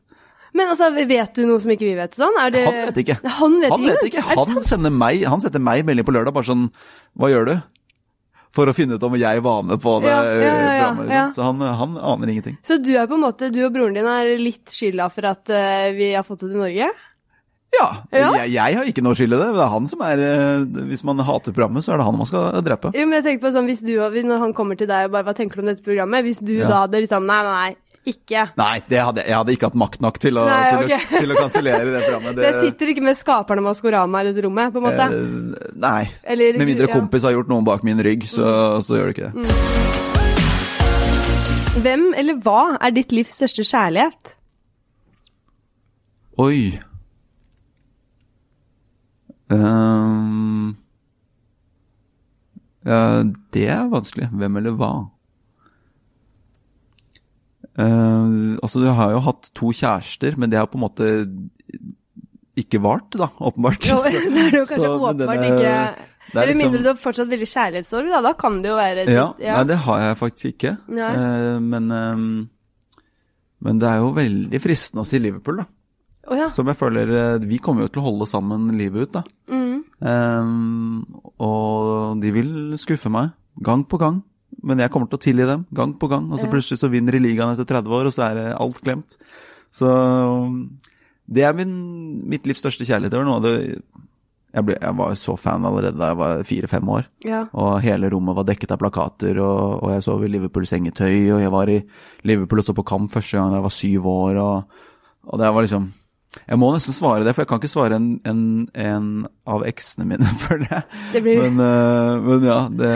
Men altså, vet du noe som ikke vi vet? sånn? Det... Han vet ikke. Han vet, han vet ikke. Han, sender meg, han setter meg melding på lørdag bare sånn Hva gjør du? For å finne ut om jeg var med på det. Ja, ja, liksom. Så han, han, aner ingenting. Så du er på en måte, du og broren din er litt skylda for at uh, vi har fått det til Norge? Ja. Jeg, jeg, har ikke noe skyld i det. Det er han som er uh, Hvis man hater programmet, så er det han man skal drepe. Jo, men jeg tenker på sånn, hvis du, Når han kommer til deg og bare hva tenker du om dette programmet, hvis du da hadde liksom Nei, nei, nei. Ikke. Nei, hadde, jeg hadde ikke hatt makt nok til å, Nei, okay. å, til å kansellere det programmet. *laughs* Det... det sitter ikke med skaperne av Maskorama i dette rommet, på en måte? Eh, nei. Eller, med mindre kompis har gjort noen bak min rygg, så, mm. så gjør det ikke det. Mm. Hvem eller hva er ditt livs største kjærlighet? Oi um, ja, Det er vanskelig. Hvem eller hva? Uh, altså, du har jo hatt to kjærester, men det har på en måte ikke vart, da, åpenbart. *laughs* Jo, det er jo kanskje så, åpenbart denne, ikke Eller liksom, mindre du har fortsatt veldig kjærlighetssorg, da. Da kan det jo være Ja, ja. Nei, det har jeg faktisk ikke. Uh, men, um, men det er jo veldig fristende å si Liverpool, da. Oh, ja. Som jeg føler Vi kommer jo til å holde sammen livet ut, da. Mm. Um, og de vil skuffe meg, gang på gang. Men jeg kommer til å tilgi dem gang på gang. Og så plutselig så vinner de ligaen etter 30 år, og så er alt glemt. Så det er min, mitt livs største kjærlighet. Det var noe av det jeg, ble, jeg, var så fan allerede da jeg var fire-fem år. Ja. Og hele rommet var dekket av plakater, og, og jeg sov i Liverpool sengetøy, og jeg var i Liverpool og så på kamp første gang da jeg var syv år, og, og det var liksom jeg må nesten svare det, for jeg kan ikke svare en, en, en av eksene mine *laughs* for det. det blir... men, uh, men, ja, det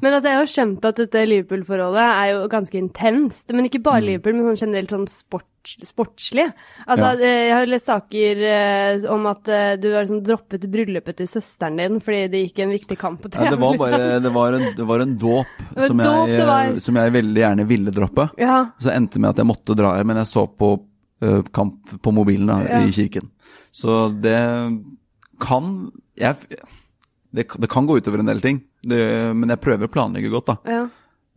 Men altså, jeg har skjønt at dette Liverpool-forholdet er jo ganske intenst. Men ikke bare mm. Liverpool, men sånn generelt sånn sport, sportslig. Altså, ja. Eh, jeg har lest saker uh, om at uh, du har liksom droppet bryllupet til søsteren din fordi det gikk en viktig kamp på TV. Ja, det var bare liksom. det var en, det var en dåp *laughs* som, som, jeg veldig gjerne ville droppe. Ja. Så endte med at jeg måtte dra hjem, men jeg så på kamp på mobilen da, ja. i kirken. Så det kan jeg, det, det, kan gå utover en del ting, det, men jeg prøver å planlegge godt, da. Ja.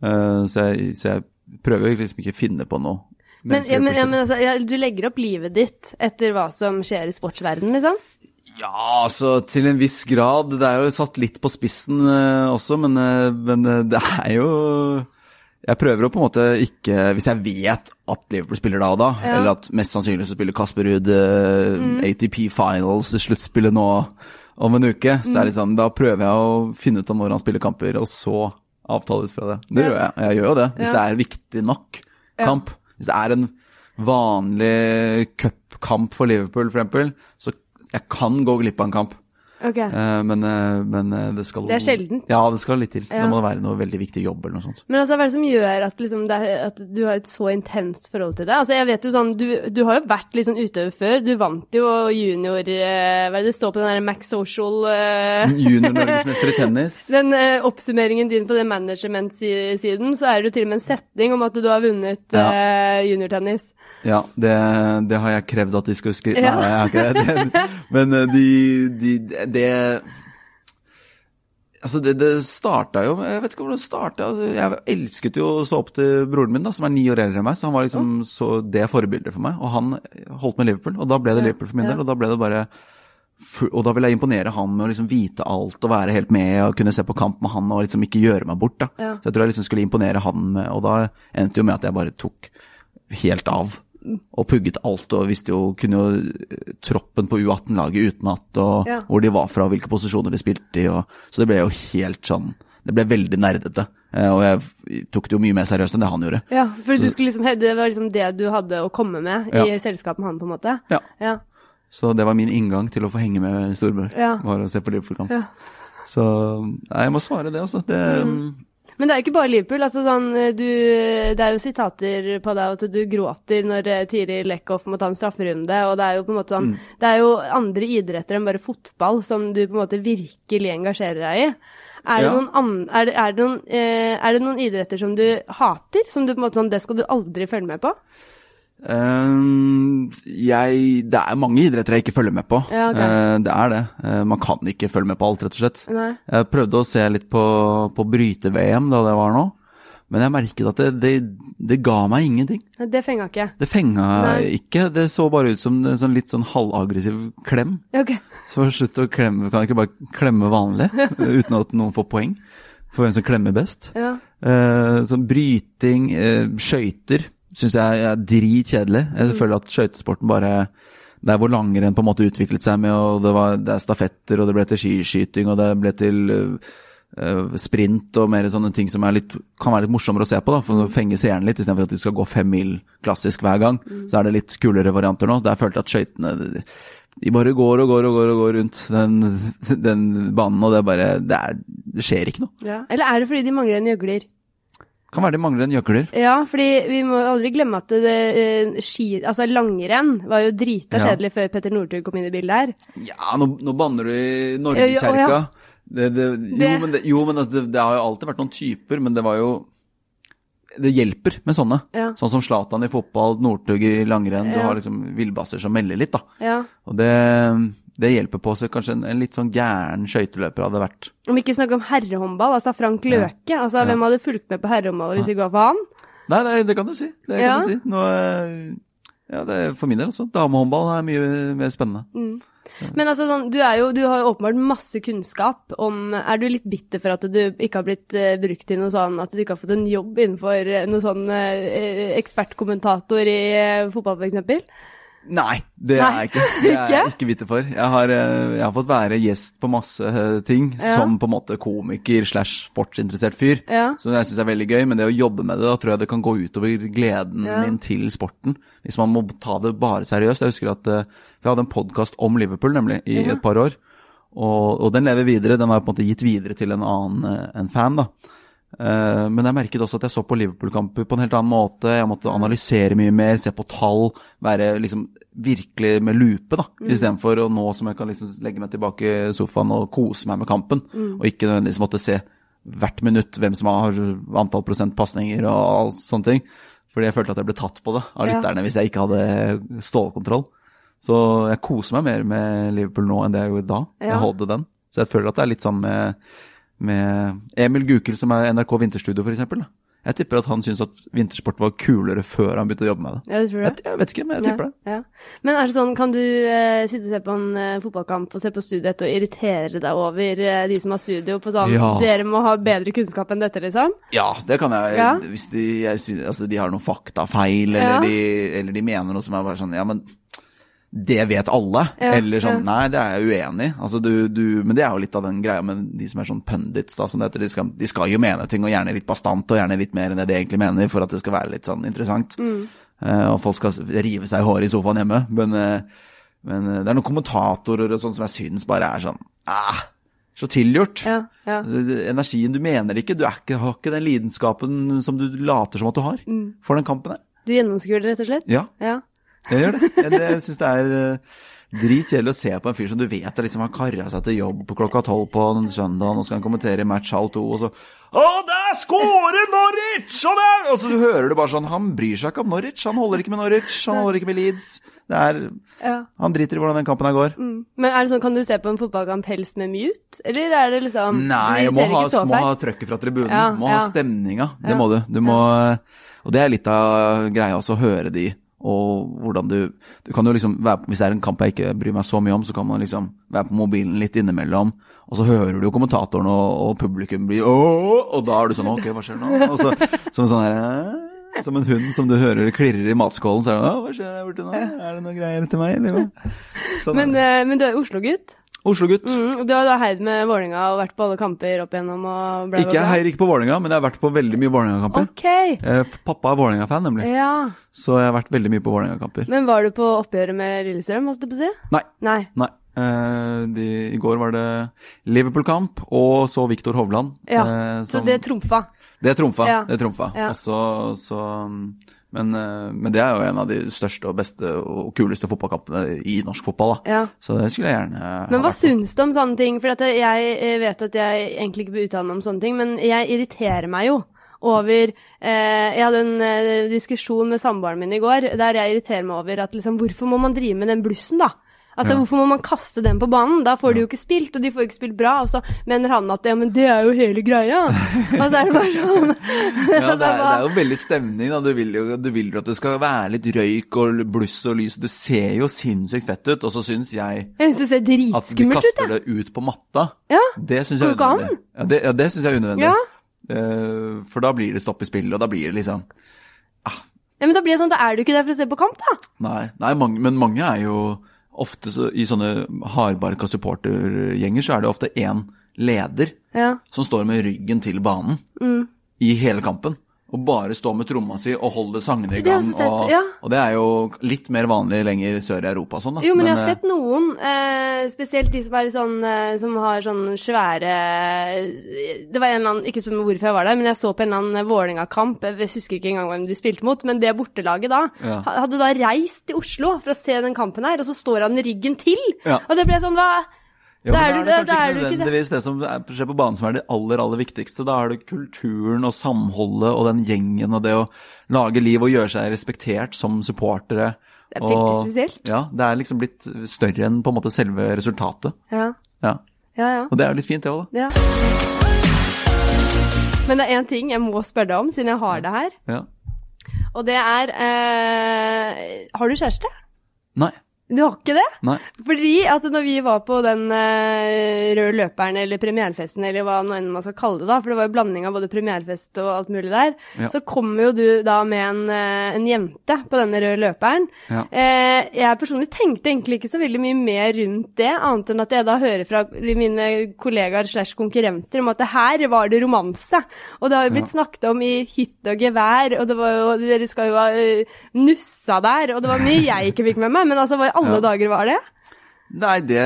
Uh, så, jeg, så, jeg, prøver liksom ikke å finne på noe. Men, ja, men, men altså, du legger opp livet ditt etter hva som skjer i sportsverdenen, liksom? Ja, altså til en viss grad. Det er jo satt litt på spissen uh, også, men, uh, men det er jo jeg prøver å på en måte ikke Hvis jeg vet at Liverpool spiller da og da, ja. eller at mest sannsynlig så spiller Kasper Ruud uh, mm. ATP Finals, sluttspillet nå om en uke, mm. så er det sånn, da prøver jeg å finne ut av når han spiller kamper, og så avtale ut fra det. Det ja. gjør jeg. Jeg gjør jo det. Hvis ja. det er viktig nok kamp. Hvis det er en vanlig cupkamp for Liverpool, eksempel, så jeg kan gå glipp av en kamp. Okay. Uh, men, uh, men uh, det skal Det er sjeldent? Ja, det skal litt til. Ja. Det må være noe veldig viktig jobb eller noe sånt. Men altså, hva er det som gjør at, liksom, er, at du har et så intenst forhold til det? Altså, jeg vet jo sånn, du, du har jo vært liksom utøver før. Du vant jo junior Hva er det det står på den der Max Social *laughs* Junior-norgesmester i tennis. *laughs* Den oppsummeringen din på den management-siden, så er det jo til og med en setning om at du har vunnet ja. juniortennis. Ja, det, det, har jeg krevd at de skal skrive ja. Nei, jeg har ikke det. *laughs* Men de, de, det Altså, det, det starta jo Jeg vet ikke hvordan det starta. Jeg elsket jo å stå opp til broren min, da, som er ni år eldre enn meg. Så han var liksom så det forbildet for meg. Og han holdt med Liverpool, og da ble det Liverpool for min del. Og da ble det bare og da ville jeg imponere han med å liksom vite alt og være helt med og kunne se på kamp med han og liksom ikke gjøre meg bort. da. Ja. Så jeg tror jeg liksom skulle imponere han med, og da endte jo med at jeg bare tok helt av og pugget alt og visste jo kunne jo eh, troppen på U18-laget utenat, og ja. hvor de var fra, hvilke posisjoner de spilte i. Og, så det ble jo helt sånn Det ble veldig nerdete. Eh, og jeg tok det jo mye mer seriøst enn det han gjorde. Ja, for liksom, det var liksom det du hadde å komme med i Ja. selskap med han, på en måte? Ja. Ja. Så det var min inngang til å få henge med storebror. Var å se på Liverpool-kamp. Ja. Så nei, jeg må svare det, altså. Det, Men det er jo ikke bare Liverpool. altså sånn, du, Det er jo sitater på deg at du gråter når eh, Tiril Eckhoff må ta en strafferunde. og Det er jo på en måte sånn, det er jo andre idretter enn bare fotball som du på en måte virkelig engasjerer deg i. Er det, Ja. noen, er, det, er, det noen, eh, er det noen idretter som du hater? Som du på en måte sånn, Det skal du aldri følge med på? Ehm, jeg Det er mange idretter jeg ikke følger med på. Ja, okay. uh, det er det. Uh, man kan ikke følge med på alt, rett og slett. Nei. Jeg prøvde å se litt på, på bryte-VM da det var nå, men jeg merket at det, det, det ga meg ingenting. Det fenga ikke. Det fenga Nei. ikke. Det så bare ut som en sånn litt sånn halvaggressiv klem. Okay. Så slutt å klemme. Kan jeg ikke bare klemme vanlig, *laughs* uten at noen får poeng for hvem som klemmer best? Ja. Sånn bryting, uh, skøyter, syns jeg er dritkjedelig. Jeg føler at skøytesporten bare det er hvor langrenn på en måte utviklet seg med, og det, var, det er stafetter, og det ble til skiskyting, og det ble til eh, sprint og mer sånne ting som litt, kan være litt morsommere å se på, da, for å fenge seeren litt, istedenfor at du skal gå fem mil klassisk hver gang. Så er det litt kulere varianter nå. Der følte jeg at skøytene de bare går og går og går og går rundt den, den banen, og det er bare det, er, det skjer ikke noe. ja. Eller er det fordi de mangler en gjøgler? Kan være de mangler en gjøkler. Ja, fordi vi må aldri glemme at det, eh, ski, altså langrenn var jo drita Ja. kjedelig før Petter Northug kom inn i bildet her. Ja, nå, nå banner du i Ja, ja, Det, det, jo, men, det, jo, men altså, det, det har jo alltid vært noen typer, men det var jo Det hjelper med sånne. Ja. Sånn som Zlatan i fotball, Northug i langrenn. Du har liksom villbasser som melder litt, da. Ja. Og det, det hjelper på. seg kanskje en, en litt sånn gæren skøyteløper hadde vært Om vi ikke snakker om herrehåndball, altså Frank Løke. Altså, Ja. Hvem hadde fulgt med på herrehåndball hvis vi går for han? Nei, det, det kan du si. Det Ja. kan du si. Nå, eh, ja, det er for min del også. Damehåndball er mye mer spennende. Mm. Men altså, sånn, du, jo, du har jo åpenbart masse kunnskap om Er du litt bitter for at du ikke har blitt uh, brukt til noe sånn At du ikke har fått en jobb innenfor eh, noe sånn uh, ekspertkommentator i fotball, f.eks.? Nei, det Nei, er jeg ikke. Det er jeg ikke? ikke for. Jeg har, eh, jeg har fått være gjest på masse eh, ting, Ja. som på en måte komiker slash sportsinteressert fyr. Ja. Så jeg syns det er veldig gøy, men det å jobbe med det, da tror jeg det kan gå utover gleden Ja. min til sporten. Hvis man må ta det bare seriøst. Jeg husker at eh, vi hadde en podkast om Liverpool, nemlig, i et par år. Og, og den lever videre. Den var på en måte gitt videre til en annen en fan, da. Eh, men jeg merket også at jeg så på Liverpool-kamper på en helt annen måte. Jeg måtte analysere mye mer, se på tall, være liksom virkelig med lupe, da. Mm. Istedenfor nå som jeg kan liksom legge meg tilbake i sofaen og kose meg med kampen. Mm. Og ikke nødvendigvis måtte se hvert minutt hvem som har antall prosent pasninger og all sånne ting. Fordi jeg følte at jeg ble tatt på det av Ja. hvis jeg ikke hadde stålkontroll. Så jeg koser meg mer med Liverpool nå enn det jeg gjorde da. Ja. Jeg holdt den. Så jeg føler at det er litt sånn med, med Emil Gukild, som er NRK Vinterstudio, eksempel. Jeg tipper at han syntes at vintersport var kulere før han begynte å jobbe med det. Ja, du tror det? Jeg, jeg vet ikke, men jeg tipper det. Ja, ja. Men er det sånn, kan du eh, sitte og se på en eh, fotballkamp og se på studiet og irritere deg over eh, de som har studio på sånn Ja. Dere må ha bedre kunnskap enn dette, liksom? Ja, det kan jeg. Ja. Hvis de, jeg synes, altså, de har noen faktafeil, eller, Ja. de, eller de mener noe som er bare sånn Ja, men det vet alle. Ja, eller sånn ja. Nei, det er jeg uenig i. Altså, du, du, men det er jo litt av den greia med de som er sånn pundits, da, som det heter. De skal, de skal jo mene ting, og gjerne litt bastant, og gjerne litt mer enn det de egentlig mener, for at det skal være litt sånn interessant. Mm. Uh, og folk skal rive seg i håret i sofaen hjemme. Men, uh, men uh, det er noen kommentatorer og sånn som jeg syns bare er sånn ah, Så tilgjort. Ja, ja. Energien, du mener det ikke. Du ikke, har ikke den lidenskapen som du later som at du har Mm. for den kampen her. Du gjennomskuer det, rett og slett? Ja, Ja. Jeg gjør det. Jeg, jeg syns det er uh, dritkjedelig å se på en fyr som du vet liksom har kara seg til jobb på klokka tolv på en søndag, og skal han kommentere match halv to, og så Å, der scorer Norwich! Og der! Og så hører du bare sånn Han bryr seg ikke om Norwich. Han holder ikke med Norwich. Han holder ikke med Leeds. Det er ja. Han driter i hvordan den kampen her går. Mm. Men er det sånn, kan du se på en fotballkamp helst med mute, eller er det liksom Nei, du må ha, må ha trøkket fra tribunen. Ja, må ha stemninga. Det Ja. må du. Du må Og det er litt av greia også, å høre de, og hvordan du Du kan jo liksom være Hvis det er en kamp jeg ikke bryr meg så mye om, så kan man liksom være på mobilen litt innimellom, og så hører du jo kommentatoren og, og publikum blir! Og da er du sånn Ok, hva skjer nå? Og så, som en sånn her som en hund som du hører klirrer i matskålen, så er det hva skjer der borte nå? Er det noen greier til meg, eller? Sånn Men, eh, men du er jo Oslo-gutt. Oslo-gutt. Mm, du har heid med Vålerenga og vært på alle kamper opp igjennom og bla, bla, Ikke, bla. jeg heier ikke på Vålerenga, men jeg har vært på veldig mye Vålerenga-kamper. Ok. Eh, Pappa er Vålerenga-fan, nemlig. Ja. Så jeg har vært veldig mye på Vålerenga-kamper. Men var du på oppgjøret med Lillestrøm, holdt jeg på å si? Nei. Nei. Nei. Eh, de, I går var det Liverpool-kamp, og så Viktor Hovland. Ja, eh, Så det trumfa. Det trumfa. Ja. Det trumfa. Ja. Og så, så men, eh, men det er jo en av de største og beste og kuleste fotballkampene i norsk fotball. da. Ja. Så det skulle jeg gjerne Men hva syns du om sånne ting? For jeg vet at jeg egentlig ikke bør uttale meg om sånne ting, men jeg irriterer meg jo over eh, Jeg hadde en eh, diskusjon med samboeren min i går der jeg irriterer meg over at liksom Hvorfor må man drive med den blussen, da? Altså, Ja. Hvorfor må man kaste dem på banen? Da får de jo ikke spilt, og de får ikke spilt bra. Og så mener han at ja, men det er jo hele greia. *laughs* og så er det bare sånn Ja, det er, det er *laughs* jo veldig stemning. da. Du vil jo du vil at det skal være litt røyk og bluss og lys. Det ser jo sinnssykt fett ut. Og så syns jeg Jeg synes det ser at de kaster ut, det ut på matta. Ja. Det syns jeg. Ja, det, ja, det synes jeg er unødvendig. Ja. Uh, for da blir det stopp i spillet, og da blir det liksom Ja, men da blir det sånn, da er du ikke der for å se på kamp, da. Nei, nei mange, men mange er jo ofte så, I sånne hardbarka supportergjenger så er det ofte én leder Ja. som står med ryggen til banen Mm. i hele kampen. Og bare stå med tromma si og holde sangene i gang. Det og, ja. og det er jo litt mer vanlig lenger sør i Europa sånn, da. Jo, men, jeg har eh, sett noen, eh, spesielt de som sånn eh, Som har sånn svære Det var en eller annen Ikke spør meg hvorfor jeg var der, men jeg så på en eller annen Vålerenga-kamp. Jeg husker ikke engang hvem de spilte mot, men det bortelaget da Ja. hadde da reist til Oslo for å se den kampen her, og så står han ryggen til! Ja. Og det ble sånn Hva Ja, Da er da er det kanskje ikke nødvendigvis det. det som er- skjer på banen som er det aller, aller viktigste. Da er det kulturen og samholdet og den gjengen og det å lage liv og gjøre seg respektert som supportere. Det er veldig og, spesielt. Ja, det er liksom blitt større enn på en måte selve resultatet. Ja. Ja. Ja, ja. Og det er jo litt fint, det òg, da. ja. Men det er én ting jeg må spørre deg om, siden jeg har det her. Ja. Og det er eh, Har du kjæreste? Nei. Du har ikke det? Nei. Fordi at når vi var på den uh, røde løperen, eller premierefesten, eller hva nå enn man skal kalle det, da, for det var jo blanding av både premierefest og alt mulig der, Ja. så kommer jo du da med en, uh, en jente på denne røde løperen. Ja. Uh, jeg personlig tenkte egentlig ikke så veldig mye mer rundt det, annet enn at jeg da hører fra mine kollegaer slash konkurrenter om at det her var det romanse. Og det har jo blitt snakket om i hytte og gevær, og det var jo, dere skal jo ha nussa der, og det var mye jeg ikke fikk med meg, men altså var alle Ja. dager var det? Nei, det,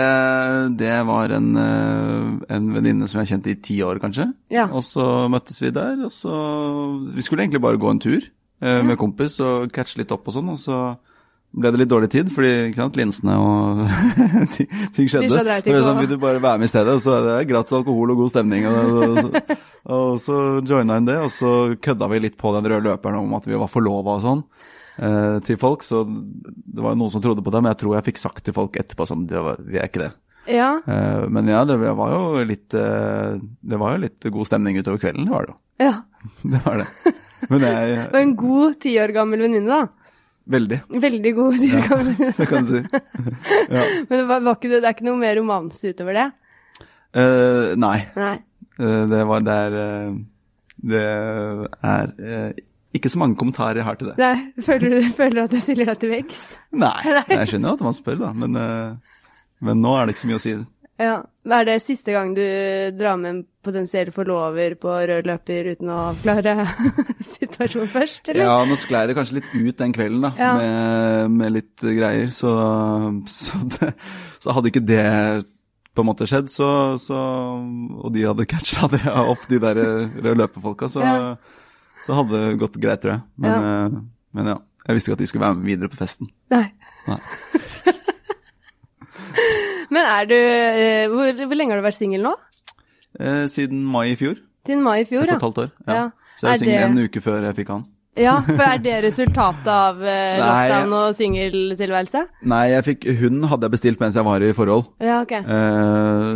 det var en, eh, en venninne som jeg kjente i ti år, kanskje. Ja. Og så møttes vi der, og så Vi skulle egentlig bare gå en tur eh, med kompis og catche litt opp og sånn, og så ble det litt dårlig tid, fordi sant, linsene og *laughs* ting, skjedde. De skjedde, er ting sånn, vil du bare være med i stedet, så er det gratis alkohol og god stemning. Og, og, og så *laughs* joina hun det, og så kødda vi litt på den røde løperen om at vi var forlova og sånn. Eh, til folk, så det var jo noen som trodde på det, men jeg tror jeg fikk sagt til folk etterpå sånn, det var, vi er ikke det. Ja. Eh, men ja, det var jo litt eh, Det var jo litt god stemning utover kvelden, det var det jo. ja. *laughs* Det var det. Men Det jeg var en god ti år gammel venninne, da. Veldig, Veldig god ti år gammel venninne. det kan du si. *laughs* Ja. Men det, var, var ikke, det er ikke noe mer romanse utover det? Uh, nei. Nei. Uh, det var der er eh, Det er ikke så mange kommentarer jeg har til det. Nei. Føler du føler du at jeg stiller deg til veggs? Nei, jeg skjønner jo at man spør, da, men, eh, men nå er det ikke så mye å si. Ja. Er det siste gang du drar med en potensiell forlover på rød løper uten å avklare *laughs* situasjonen først, eller? Ja, nå sklei det kanskje litt ut den kvelden, da, Ja. med, med litt greier. Så, så, det, så hadde ikke det på en måte skjedd, så, så Og de hadde catcha det opp, de der røde løperfolka, så, Ja. Så hadde det gått greit, tror jeg. Men ja. men ja. Jeg visste ikke at de skulle være med videre på festen. Nei. Nei. *laughs* Men er du eh, hvor, hvor lenge har du vært singel nå? Eh, siden mai i fjor. Siden mai i fjor, Et ja. et halvt år. Ja. Ja. Så jeg er singel det- en uke før jeg fikk han. Ja, for er det *laughs* resultatet av eh, lockdown og singeltilværelse? Nei, jeg fikk, hun hadde jeg bestilt mens jeg var i forhold. Ja, ok. Eh,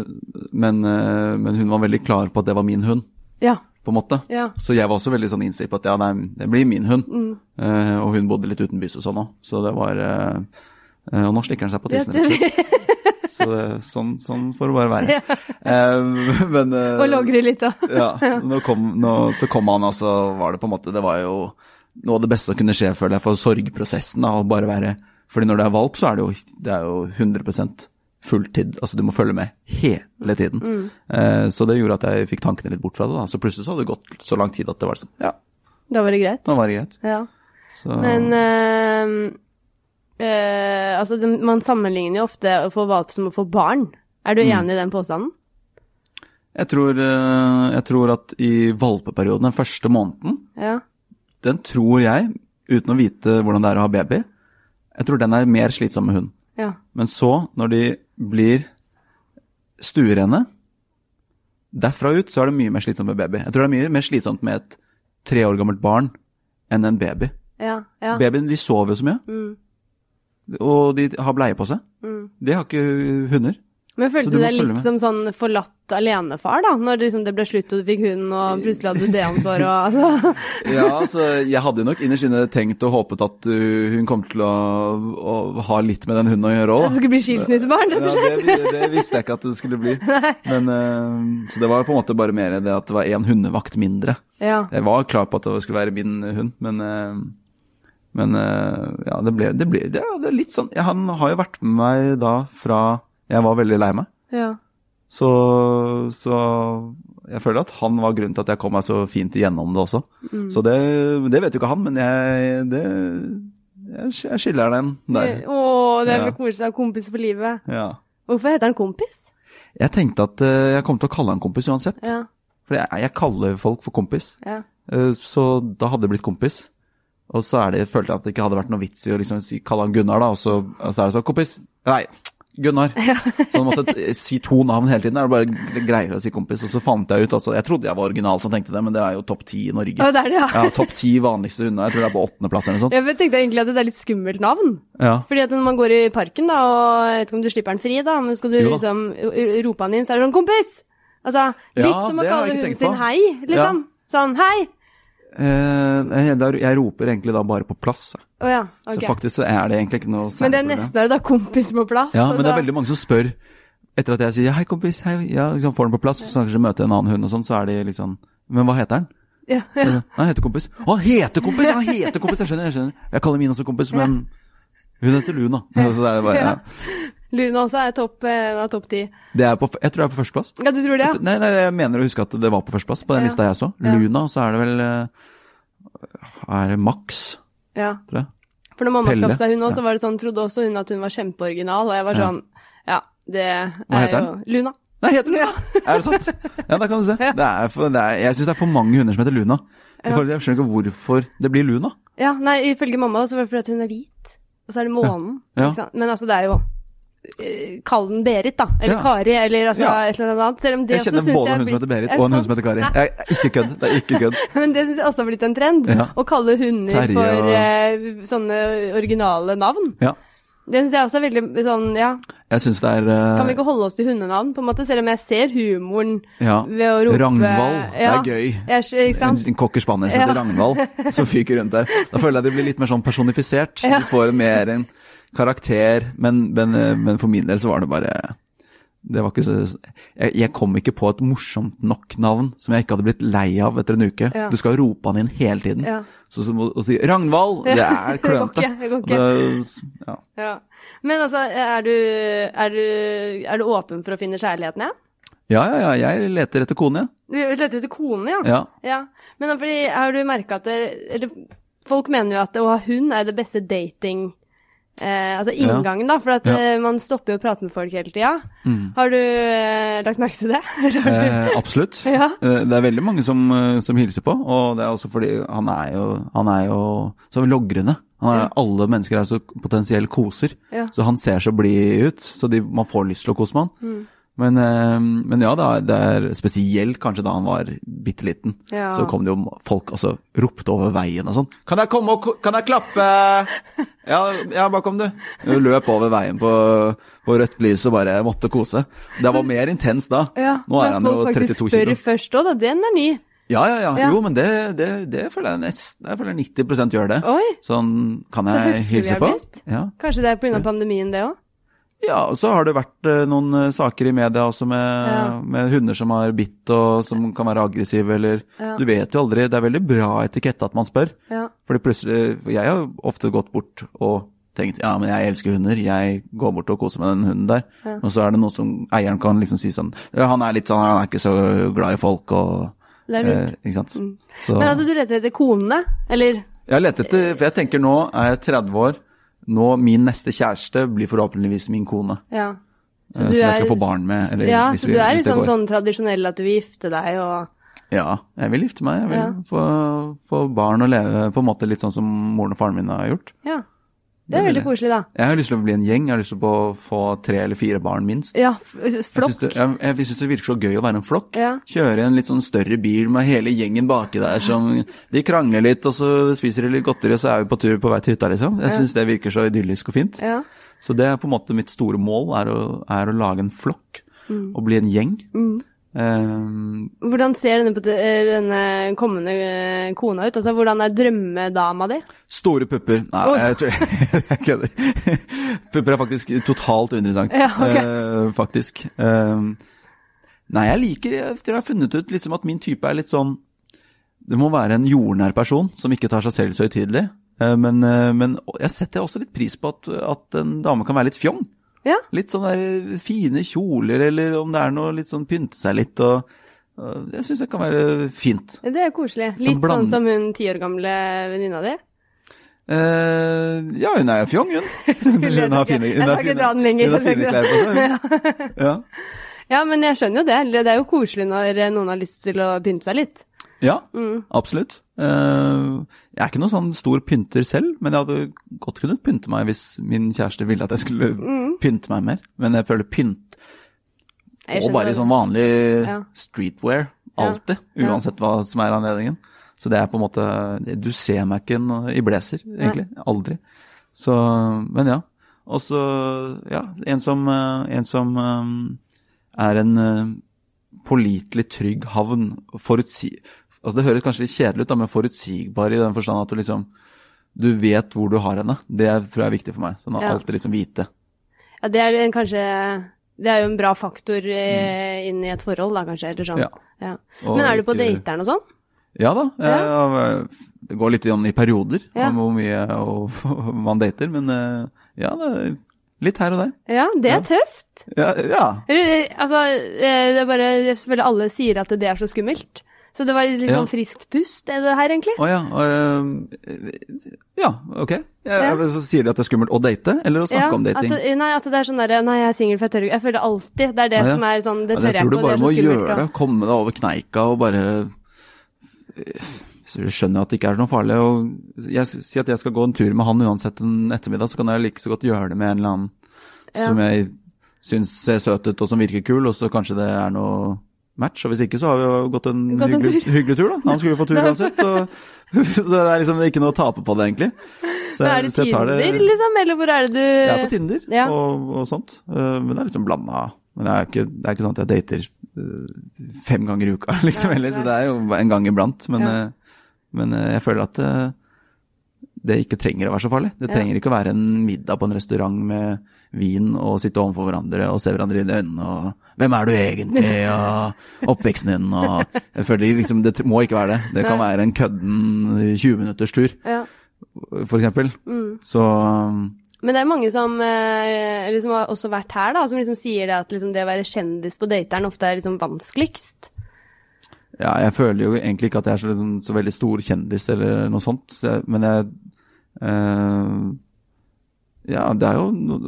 men, eh, men hun var veldig klar på at det var min hund, Ja. På en måte. Ja. Så jeg var også veldig sånn innstilt på at ja, nei, det blir min hund. Mm. Uh, og hun bodde litt utenbys og sånn òg, så det var uh, uh, Og nå slikker han seg på Ja, tissen. rett og slett. Så det, sånn, sånn får det bare være. Eh, men Og logre litt, da. ja, nå kom, nå, så kom han, og så var det på en måte Det var jo noe av det beste som kunne skje, føler jeg, for sorgprosessen. da, å bare være, fordi når du er valp, så er det jo, det er jo 100 fulltid. Altså du må følge med hele tiden. Mm. Eh, så det gjorde at jeg fikk tankene litt bort fra det. da. Så plutselig så hadde det gått så lang tid at det var sånn Ja, Da var det greit. Da var det greit. Ja. Så, Men øh, øh, altså, det, man sammenligner jo ofte å få valp som å få barn. Er du Mm. enig i den påstanden? jeg, tror, eh, jeg tror at i valpeperioden, den første måneden, Ja. den tror jeg, uten å vite hvordan det er å ha baby, jeg tror den er mer slitsom med hund. Ja. Men så, når de blir stuerene, derfra ut så er det mye mer slitsomt med baby. Jeg tror det er mye mer slitsomt med et tre år gammelt barn enn en baby. Ja. ja. Babyen de sover jo så mye, Mm, og de har bleie på seg. mm. Det har ikke hunder. Men følte du deg litt med. som sånn forlatt alenefar, da? Når det, liksom, det ble slutt og du fikk hund, og plutselig hadde du det ansvaret og altså *laughs* Ja, altså, jeg hadde jo nok innerst inne tenkt og håpet at uh, hun kom til å, å ha litt med den hunden å gjøre òg. Det skulle bli skilsmissebarn, rett og Ja, slett? det, det visste jeg ikke at det skulle bli. *laughs* Men, uh, så det var på en måte bare mer det at det var én hundevakt mindre. Ja. Jeg var klar på at det skulle være min hund, men, uh, men eh, ja, det ble, det ble det, det er litt sånn Han har jo vært med meg da fra jeg var veldig lei meg. ja. Så, så jeg føler at han var grunnen til at jeg kom meg så fint igjennom det også. Mm. Så det, det vet jo ikke han, men jeg, det, jeg, jeg skylder den der. Å, det er Ja. koselig kompis for livet. Ja. Hvorfor heter han kompis? Jeg tenkte at eh, jeg kom til å kalle han kompis uansett. Ja. For jeg, jeg kaller folk for kompis. ja. Eh, Så da hadde det blitt kompis. Og så det, følte jeg at det ikke hadde vært noe vits i å liksom si, kalle han Gunnar, da, og så, og så er det sånn kompis. Nei, Gunnar. *laughs* Så han måtte si to navn hele tiden. Er det bare greier å si kompis. Og så fant jeg ut altså, Jeg trodde jeg var original som tenkte det, men det er jo topp ti i Norge. Ja, det er det, ja. Ja, topp ti vanligste hunder. Jeg tror det er på åttendeplass eller noe sånt. Jeg tenkte egentlig at det er litt skummelt navn. Ja. Fordi at når man går i parken, da, og jeg vet ikke om du slipper den fri, da, men skal du Jo liksom rope han inn, så er det sånn 'kompis'! Altså, litt Ja, som å kalle hunden sin hei, liksom. Sånn 'hei'. Eh, jeg, roper egentlig da bare på plass. Å ja, Så faktisk så er det egentlig ikke noe særlig Men det er nesten er det da kompis på plass. Ja, men det er altså. veldig mange som spør etter at jeg sier 'hei, kompis', hei, ja, liksom får den på plass, så kanskje møter en annen hund og sånn, så er de sånn 'men hva heter den?' ja, Så, ja. Nei, Han heter kompis. Å, han heter kompis! Han heter kompis, jeg skjønner. Jeg skjønner. Jeg kaller min også kompis, men hun heter Luna. *laughs* Så det er bare, ja. Luna også er topp eh, av topp ti. det på, jeg tror det er på førsteplass. Ja, du tror det, ja? Nei, nei, jeg mener å huske at det var på førsteplass på den Ja. lista jeg så. Ja. Luna, og så er det vel eh, Er det Max, Ja. tror jeg. For når mamma skapte seg hund òg, Ja. var det sånn, trodde også hun at hun var kjempeoriginal, og jeg var sånn Ja, det Hva er heter jo Luna. Nei, heter Luna! *laughs* Er det sant? Ja, da kan du se. Ja. Det for, det er, jeg syns det er for mange hunder som heter Luna. Ja. Jeg skjønner ikke hvorfor det blir Luna. Ja, nei, ifølge mamma så var det fordi hun er hvit, og så er det månen. Ja. Men altså, det er jo Kall den Berit, da. Eller Ja. Kari, eller altså Ja. et eller annet. Selv om det Jeg kjenner også, både jeg en hund som heter Berit, Er og en hund som heter Kari. Jeg, ikke kødd. Det er ikke kødd. *laughs* Men det syns jeg også har blitt en trend. Ja. Å kalle hunder Terje for og- uh, sånne originale navn. Ja. Det syns jeg også er veldig sånn, ja. Jeg synes det er Uh... Kan vi ikke holde oss til hundenavn, på en måte? Selv om jeg ser humoren ja. ved å rope Ragnvald. Ja. Det er gøy. Jeg, ikke sant? En cocker spanner som heter Ragnvald, som fyker rundt der. Da føler jeg det blir litt mer sånn personifisert. *laughs* Ja. Du får mer en karakter, men, men, eh, men for min del så var det bare det var ikke så, jeg, jeg kom ikke på et morsomt nok navn som jeg ikke hadde blitt lei av etter en uke. Ja. Du skal rope han inn hele tiden. Ja. Så, så må, si 'Ragnvald', det er *laughs* klønete. ja. Ja. Men altså, er du, er, du, er du åpen for å finne kjærligheten igjen? ja, ja, ja, jeg leter etter kone, Du leter etter kone, ja? ja. Ja. Men fordi, har du merka at det Eller folk mener jo at å ha hund er det beste dating eh, Altså Ja. inngangen, da. For at Ja. eh, man stopper jo å prate med folk hele tida. Mm. Har du eh, lagt merke til det? *laughs* Eh, absolutt. *laughs* Ja. Eh, Det er veldig mange som, eh, som hilser på, og det er også fordi han er jo, han er jo så logrende. Han er, Alle mennesker er så potensielt koser, Ja. så han ser så blid ut, så de, man får lyst til å kose med han. Mm. Men, eh, men ja, det er, det spesielt kanskje da han var bitte liten. Ja. Så kom det jo folk også ropte over veien og sånn. 'Kan jeg komme og kan jeg klappe?' *laughs* Ja, ja, bare kom du. Hun løp over veien på, på rødt lys og bare måtte kose. Det var mer intenst da. Ja, Nå er han jo folk faktisk 32 spør kilo. først òg, da. Den er ny. Ja, ja, ja. Ja. Jo, men det, det, det føler jeg nesten Jeg føler 90 gjør det. Oi. Sånn, kan jeg så hilse på? Ja. Kanskje det er pga. pandemien, det òg? Ja, og så har det vært eh, noen eh, saker i media også med, Ja. med hunder som har bitt og som kan være aggressive eller Ja. Du vet jo aldri. Det er veldig bra etikette at man spør. Ja. Fordi plutselig Jeg har ofte gått bort og tenkt ja, men jeg elsker hunder, jeg går bort og koser med den hunden der. Ja. Og så er det noe som eieren kan liksom si sånn han er litt sånn, han er ikke så glad i folk og Det er lurt. Eh, ikke sant. Mm. Men altså, du leter etter konene, eller? Jeg leter etter, for jeg tenker nå er jeg 30 år, nå min neste kjæreste blir forhåpentligvis min kone. Ja. Eh, som jeg skal få barn med. Eller, ja, så du er liksom sånn tradisjonell at du vil gifte deg og ja, jeg vil gifte meg. Jeg vil ja. få, få, barn og leve på en måte litt sånn som moren og faren min har gjort. Ja. Det er veldig koselig, da. Jeg har lyst til å bli en gjeng. Jeg har lyst til å få tre eller fire barn, minst. Ja, flokk. Jeg, jeg, jeg syns det virker så gøy å være en flokk. Ja. Kjøre en litt sånn større bil med hele gjengen baki der som De krangler litt, og så spiser de litt godteri, og så er vi på tur på vei til hytta, liksom. Jeg syns det virker så idyllisk og fint. Ja. Så det er på en måte mitt store mål, er å, er å lage en flokk. Mm. Og bli en gjeng. Mm. Um, hvordan ser denne, denne, kommende eh, kona ut? Altså, Hvordan er drømmedama di? Store pupper. Nei, oh. jeg tror *laughs* jeg kødder. pupper er faktisk totalt uinteressant, ja, okay. uh, faktisk. Um, nei, jeg liker Etter jeg har funnet ut liksom at min type er litt sånn Det må være en jordnær person som ikke tar seg selv så høytidelig. Uh, men, uh, men jeg setter også litt pris på at, at en dame kan være litt fjong. Ja. Litt sånn der fine kjoler, eller om det er noe litt sånn pynte seg litt og, Det syns jeg kan være fint. Det er koselig. Litt sånn som hun ti år gamle venninna di? Uh, ja, hun er fjong, hun. *laughs* hun har fine, hun har fine, hun har fine klær på seg. ja. *laughs* ja, men jeg skjønner jo det. Det er jo koselig når noen har lyst til å pynte seg litt. Ja, mm. absolutt. Uh, jeg er ikke noen sånn stor pynter selv, men jeg hadde godt kunnet pynte meg hvis min kjæreste ville at jeg skulle mm. pynte meg mer. Men jeg føler pynt Og bare i sånn vanlig ja. streetwear. Alltid. Ja. Uansett hva som er anledningen. Så det er på en måte Du ser meg ikke i blazer, egentlig. Nei. Aldri. Så Men ja. Og så, ja, en som, eh, en som um, er en pålitelig trygg havn. Forutsi altså Det høres kanskje litt kjedelig ut, da, men forutsigbar i den forstand at du liksom du vet hvor du har henne. Det tror jeg er viktig for meg. Sånn at ja. alltid liksom vite. Ja, det er en, kanskje Det er jo en bra faktor eh, mm. inn i et forhold, da kanskje, eller sånn. Ja. ja. Men er du på dateren og sånn? Ja da. Jeg, det går litt i perioder om hvor mye *laughs* man dater, men eh, ja, det er litt her og der. Ja, det er tøft. Ja, ja. Altså, eh, det er bare Selvfølgelig alle sier at det er så skummelt. Så det var litt sånn ja. friskt pust, er det her, egentlig? Å ja. Uh, ja, ok. Jeg, ja. Sier de at det er skummelt å date, eller å snakke om dating? At, nei, at det er sånn derre Nei, jeg er singel, for jeg tør ikke Jeg føler det alltid det er det som er sånn Det tør jeg, jeg på. Jeg tror du bare må gjøre det. Komme deg over kneika og bare så skjønner at det ikke er noe farlig. Og jeg sier at jeg skal gå en tur med han uansett en ettermiddag, så kan jeg like så godt gjøre det med en eller annen som jeg syns ser søt ut og som virker kul, og så kanskje det er noe match. Og hvis ikke, så har vi jo gått en gått hyggelig, tur. hyggelig, tur, da. Han skulle jo få tur *laughs* uansett. Og *laughs* det er liksom ikke noe å tape på det, egentlig. Så jeg, er det Tinder, det, liksom? Eller hvor er det du Jeg er på Tinder ja. og, og, sånt. Eh, men det er liksom blanda. Men det er, ikke, det er ikke sånn at jeg dater eh, fem ganger i uka, *laughs* liksom, heller. Det er jo en gang iblant. Men, ja. Eh, men jeg føler at det, det ikke trenger å være så farlig. Det trenger ikke å være en middag på en restaurant med vin og sitte overfor hverandre og se hverandre i øynene og 'Hvem er du egentlig?' og oppveksten din og Jeg føler liksom Det må ikke være det. Det kan være en kødden 20 minutters tur, ja. for eksempel. Mm. Så men det er mange som liksom har også vært her, da, som liksom sier det at liksom det å være kjendis på dateren ofte er liksom vanskeligst. Ja, jeg føler jo egentlig ikke at jeg er så, liksom, så veldig stor kjendis eller noe sånt, men jeg eh, ja, det, jo,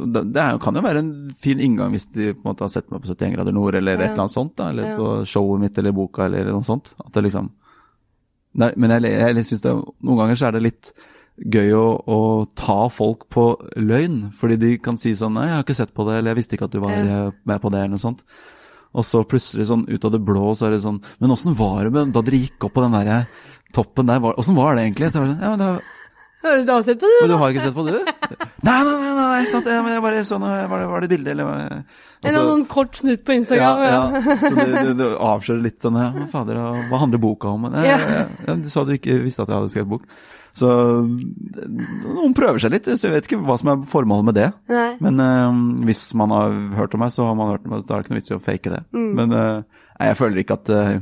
det er, kan jo være en fin inngang hvis de på en måte har sett meg på 71 grader nord eller et eller annet sånt. Da, eller ja. på showet mitt eller boka eller noe sånt. At det liksom Nei, Men jeg, jeg, jeg syns noen ganger så er det litt gøy å, å, ta folk på løgn. Fordi de kan si sånn 'Nei, jeg har ikke sett på det', eller 'Jeg visste ikke at du var ja. med på det', eller noe sånt. Og så plutselig sånn ut av det blå så er det sånn 'Men åssen var det med, da dere gikk opp på den der toppen der, åssen var det egentlig?' Så var sånn, ja, men det var har du sett på det? Men du har ikke sett på det? nei, nei, nei, nei, sant, jeg, jeg bare så noe, var det, var det bilde, eller var det altså, En sånn kort snutt på Instagram. Ja, ja. så det, det, det avslører litt sånn ja, fader, hva handler boka om? Ja, ja. Du sa du ikke visste at jeg hadde skrevet bok. Så noen prøver seg litt, så jeg vet ikke hva som er formålet med det. Nei. Men uh, hvis man har hørt om meg, så har man hørt om meg, da er det ikke noe vits i å fake det. Mm. Men uh, jeg føler ikke at uh,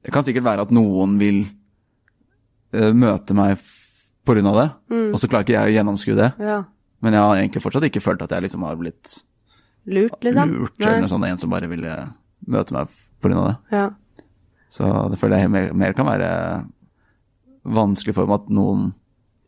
Det kan sikkert være at noen vil møte meg av det. Og så klarer ikke jeg å gjennomskue det. Ja. Men jeg har egentlig fortsatt ikke følt at jeg liksom har blitt Lurt, liksom? lurt, eller noe sånt. En som bare ville møte meg av det. Ja. Så det føler jeg mer, mer kan være vanskelig for meg at noen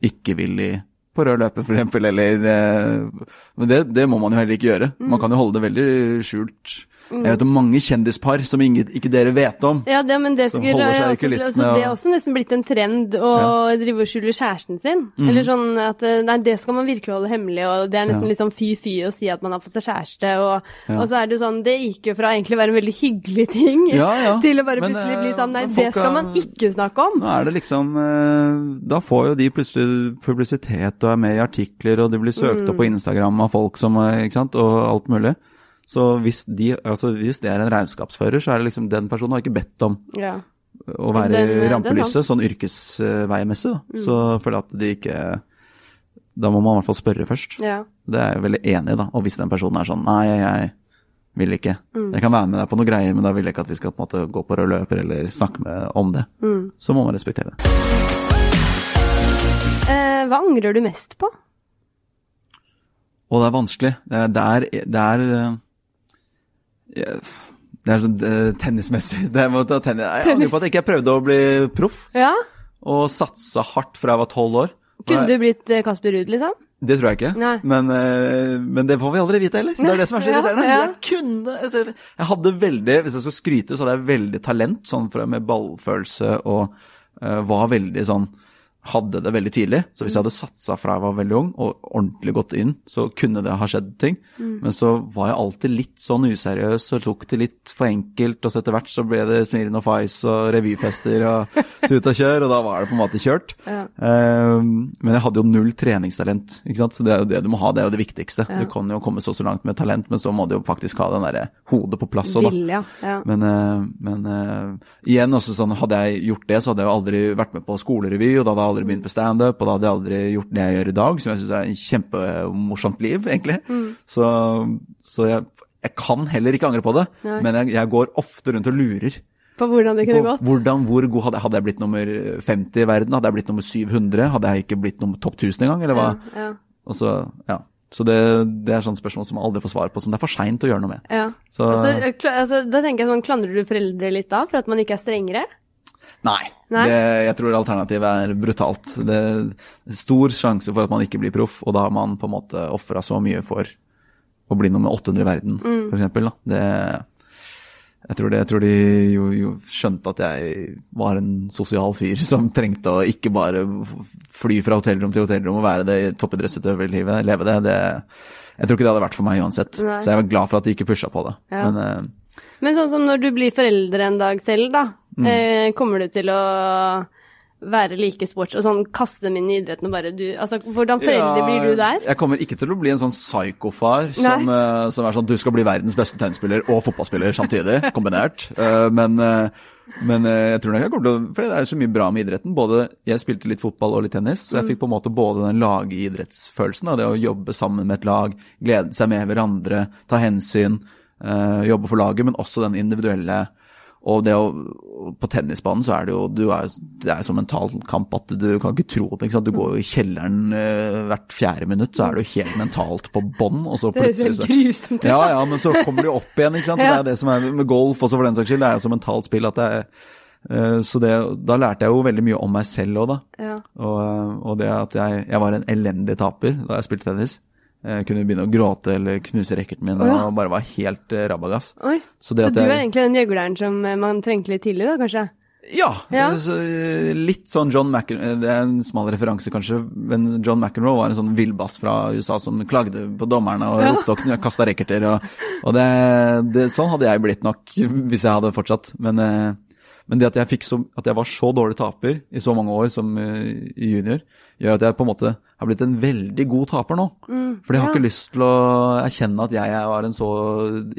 ikke vil i på rød løper, eksempel, eller eh, Men det, det må man jo heller ikke gjøre. Man kan jo holde det veldig skjult. Jeg vet om mange kjendispar som ingen, ikke dere vet om. Ja, det, men det skulle i altså, altså, Det er også nesten blitt en trend å drive og skjule kjæresten sin. Mm. Eller sånn at eh, Nei, det skal man virkelig holde hemmelig, og det er nesten Ja. litt sånn fy-fy å si at man har fått seg kjæreste, og, Ja. og så er det jo sånn Det gikk jo fra egentlig å være en veldig hyggelig ting Ja, ja. *laughs* til å bare Men, plutselig eh, bli sånn Nei, det skal man ikke snakke om. Nå er det liksom eh, Da får jo de plutselig publisitet og er med i artikler, og de blir søkt opp på Instagram av folk som eh, Ikke sant, og alt mulig. Så hvis, de, altså hvis det er en regnskapsfører, så er det liksom den personen har ikke bedt om Ja. å være Den- i rampelyset, sånn yrkesveimessig. Da. Så fordi at de ikke Da må man i hvert fall spørre først. ja. Det er jeg veldig enig i, da. Og hvis den personen er sånn Nei, jeg vil ikke. Jeg kan være med deg på noe greier, men da vil jeg ikke at vi skal på en måte gå på rød løper eller snakke med, om det. Så må man respektere det. Eh, hva angrer du mest på? Og det er vanskelig. Det er, det er, det er, det er sånn eh, tennismessig. *laughs* Det er, måte, tennis. Jeg angrer på at jeg ikke prøvde å bli proff, Ja? og satsa hardt fra jeg var tolv år. Kunne du blitt eh, Kasper Ruud, liksom? Det tror jeg ikke, men, eh, men det får vi aldri vite heller. Det er det som er så *laughs* irriterende. ja. Jeg kunne altså, Jeg hadde veldig, hvis jeg skal skryte, så hadde jeg veldig talent sånn med ballfølelse og uh, var veldig sånn hadde det veldig tidlig. Så hvis jeg hadde satsa fra jeg var veldig ung og ordentlig gått inn, så kunne det ha skjedd ting. Mm. Men så var jeg alltid litt sånn useriøs og tok det litt for enkelt. Og så etter hvert så ble det Smirnoff Ice og revyfester og *laughs* tut og kjør, og da var det på en måte kjørt. Ja. Um, men jeg hadde jo null treningstalent, ikke sant. Så det er jo det du må ha, det er jo det viktigste. Du kan jo komme så så langt med talent, men så må du jo faktisk ha den derre hodet på plass òg, da. Vilja. Ja. Men, uh, men uh, igjen, også sånn, hadde jeg gjort det, så hadde jeg jo aldri vært med på skolerevy, og da hadde jeg aldri begynt på standup, og da hadde jeg aldri gjort det jeg gjør i dag, som jeg syns er en kjempemorsomt liv, egentlig. Så, så jeg, jeg kan heller ikke angre på det, Nei. men jeg, jeg går ofte rundt og lurer. På hvordan det kunne gått? hvordan, hvor god hadde, hadde jeg blitt nummer 50 i verden? Hadde jeg blitt nummer 700? Hadde jeg ikke blitt nummer topp 1000 engang, eller hva? Ja. Og så, ja. Så det, det er sånne spørsmål som man aldri får svar på, som det er for seint å gjøre noe med. ja. Så Altså, altså, da tenker jeg sånn, Klandrer du foreldre litt da, for at man ikke er strengere? Nei. Nei? Det, jeg tror alternativet er brutalt. Det er stor sjanse for at man ikke blir proff, og da har man på en måte ofra så mye for å bli nummer 800 i verden, Mm. Det, jeg tror, det, jeg tror de jo, jo skjønte at jeg var en sosial fyr *laughs* som trengte å ikke bare fly fra hotellrom til hotellrom og være det toppidrettsutøverlivet, leve det. det. Jeg tror ikke det hadde vært for meg uansett. Nei. Så jeg var glad for at de ikke pusha på det. Ja. Men uh, Men sånn som når du blir foreldre en dag selv, da. Mm. Eh, kommer du til å være like sports og sånn kaste dem inn i idretten og bare du Altså, hvordan forelder Ja, blir du der? Jeg kommer ikke til å bli en sånn psykofar som, uh, som er sånn du skal bli verdens beste tennisspiller og fotballspiller samtidig, *laughs* kombinert. Uh, men uh, men jeg tror nok jeg kommer til å For det er så mye bra med idretten. Både Jeg spilte litt fotball og litt tennis, så jeg fikk på en måte både den lagidrettsfølelsen av det å jobbe sammen med et lag, glede seg med hverandre, ta hensyn, jobbe for laget, men også den individuelle og det å, på tennisbanen så er det jo du er, Det er så mental kamp at du kan ikke tro det. ikke sant? Du går i kjelleren eh, hvert fjerde minutt, så er du helt mentalt på bånn, Det plutselig helt grusomt ja, ja, men så kommer du opp igjen, ikke sant. Ja. Det er det som er med golf også, for den saks skyld. Det er jo så mentalt spill at det er eh, Så det, da lærte jeg jo veldig mye om meg selv òg, da. Ja. Og, og det at jeg, jeg var en elendig taper da jeg spilte tennis. Jeg kunne begynne å gråte eller knuse racketen min oh, ja. og bare var helt uh, rabagass. Oi. Så Så, du er jeg- egentlig den gjøgleren som eh, man trengte litt tidlig, da, kanskje? Ja! Ja. Så, eh, litt sånn John McEnroe Det er en smal referanse, kanskje, men John McEnroe var en sånn villbass fra USA som klagde på dommerne og ropte og kasta racketer. Og, og det, det, sånn hadde jeg blitt nok hvis jeg hadde fortsatt. Men, eh, men det at jeg, så, at jeg var så dårlig taper i så mange år som uh, junior, gjør at jeg på en måte har blitt en veldig god taper nå. Fordi jeg har ja. ikke lyst til å erkjenne at jeg var en så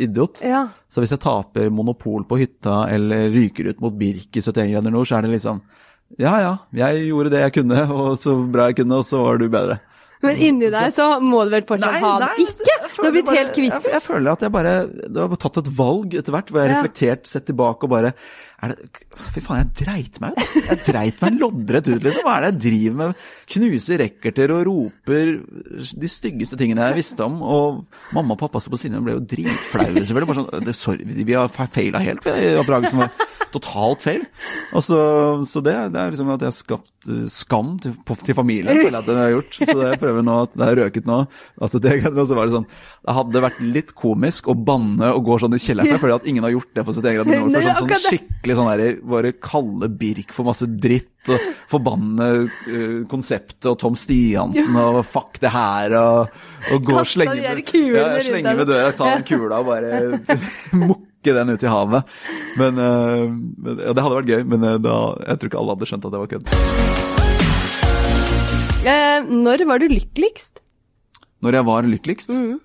idiot. Ja. Så hvis jeg taper monopol på hytta eller ryker ut mot Birk i 71 grader nord, så er det liksom Ja ja, jeg gjorde det jeg kunne, og så bra jeg kunne, og så var du bedre. Men inni deg så må du vel fortsatt ha det? Ikke? du har blitt helt kvitt jeg, jeg, føler at jeg bare Det har tatt et valg etter hvert, hvor jeg har reflektert, sett tilbake og bare er det, Fy faen, jeg dreit meg ut. Jeg dreit meg loddrett ut, liksom. Hva er det jeg driver med? Knuser racketer og roper de styggeste tingene jeg visste om. Og mamma og pappa sto på siden og ble jo dritflaue, selvfølgelig. Bare sånn, sorry, vi har feila helt, vi, oppdragelsen vår. Totalt feil. Og så, så det, det er liksom at jeg har skapt eh, skam til, til familien, føler jeg at jeg har gjort. Så det jeg prøver nå, at det er røket nå. Altså det, og så var det sånn, det hadde vært litt komisk å banne og gå sånn i kjelleren, for jeg føler at ingen har gjort det på sitt eget nivå. Sånn, sånn, sånn skikkelig sånn der, bare kalle Birk for masse dritt, og forbanne uh, konseptet og Tom Stiansen og fuck det her, og, og gå og slenge med, ja, slenge med døra, ta den kula og bare *laughs* mukke den ut i havet. Men, eh, men ja, det hadde vært gøy, men eh, da, jeg tror ikke alle hadde skjønt at det var kødd. Eh, når var du lykkeligst? Når jeg var lykkeligst? Mm.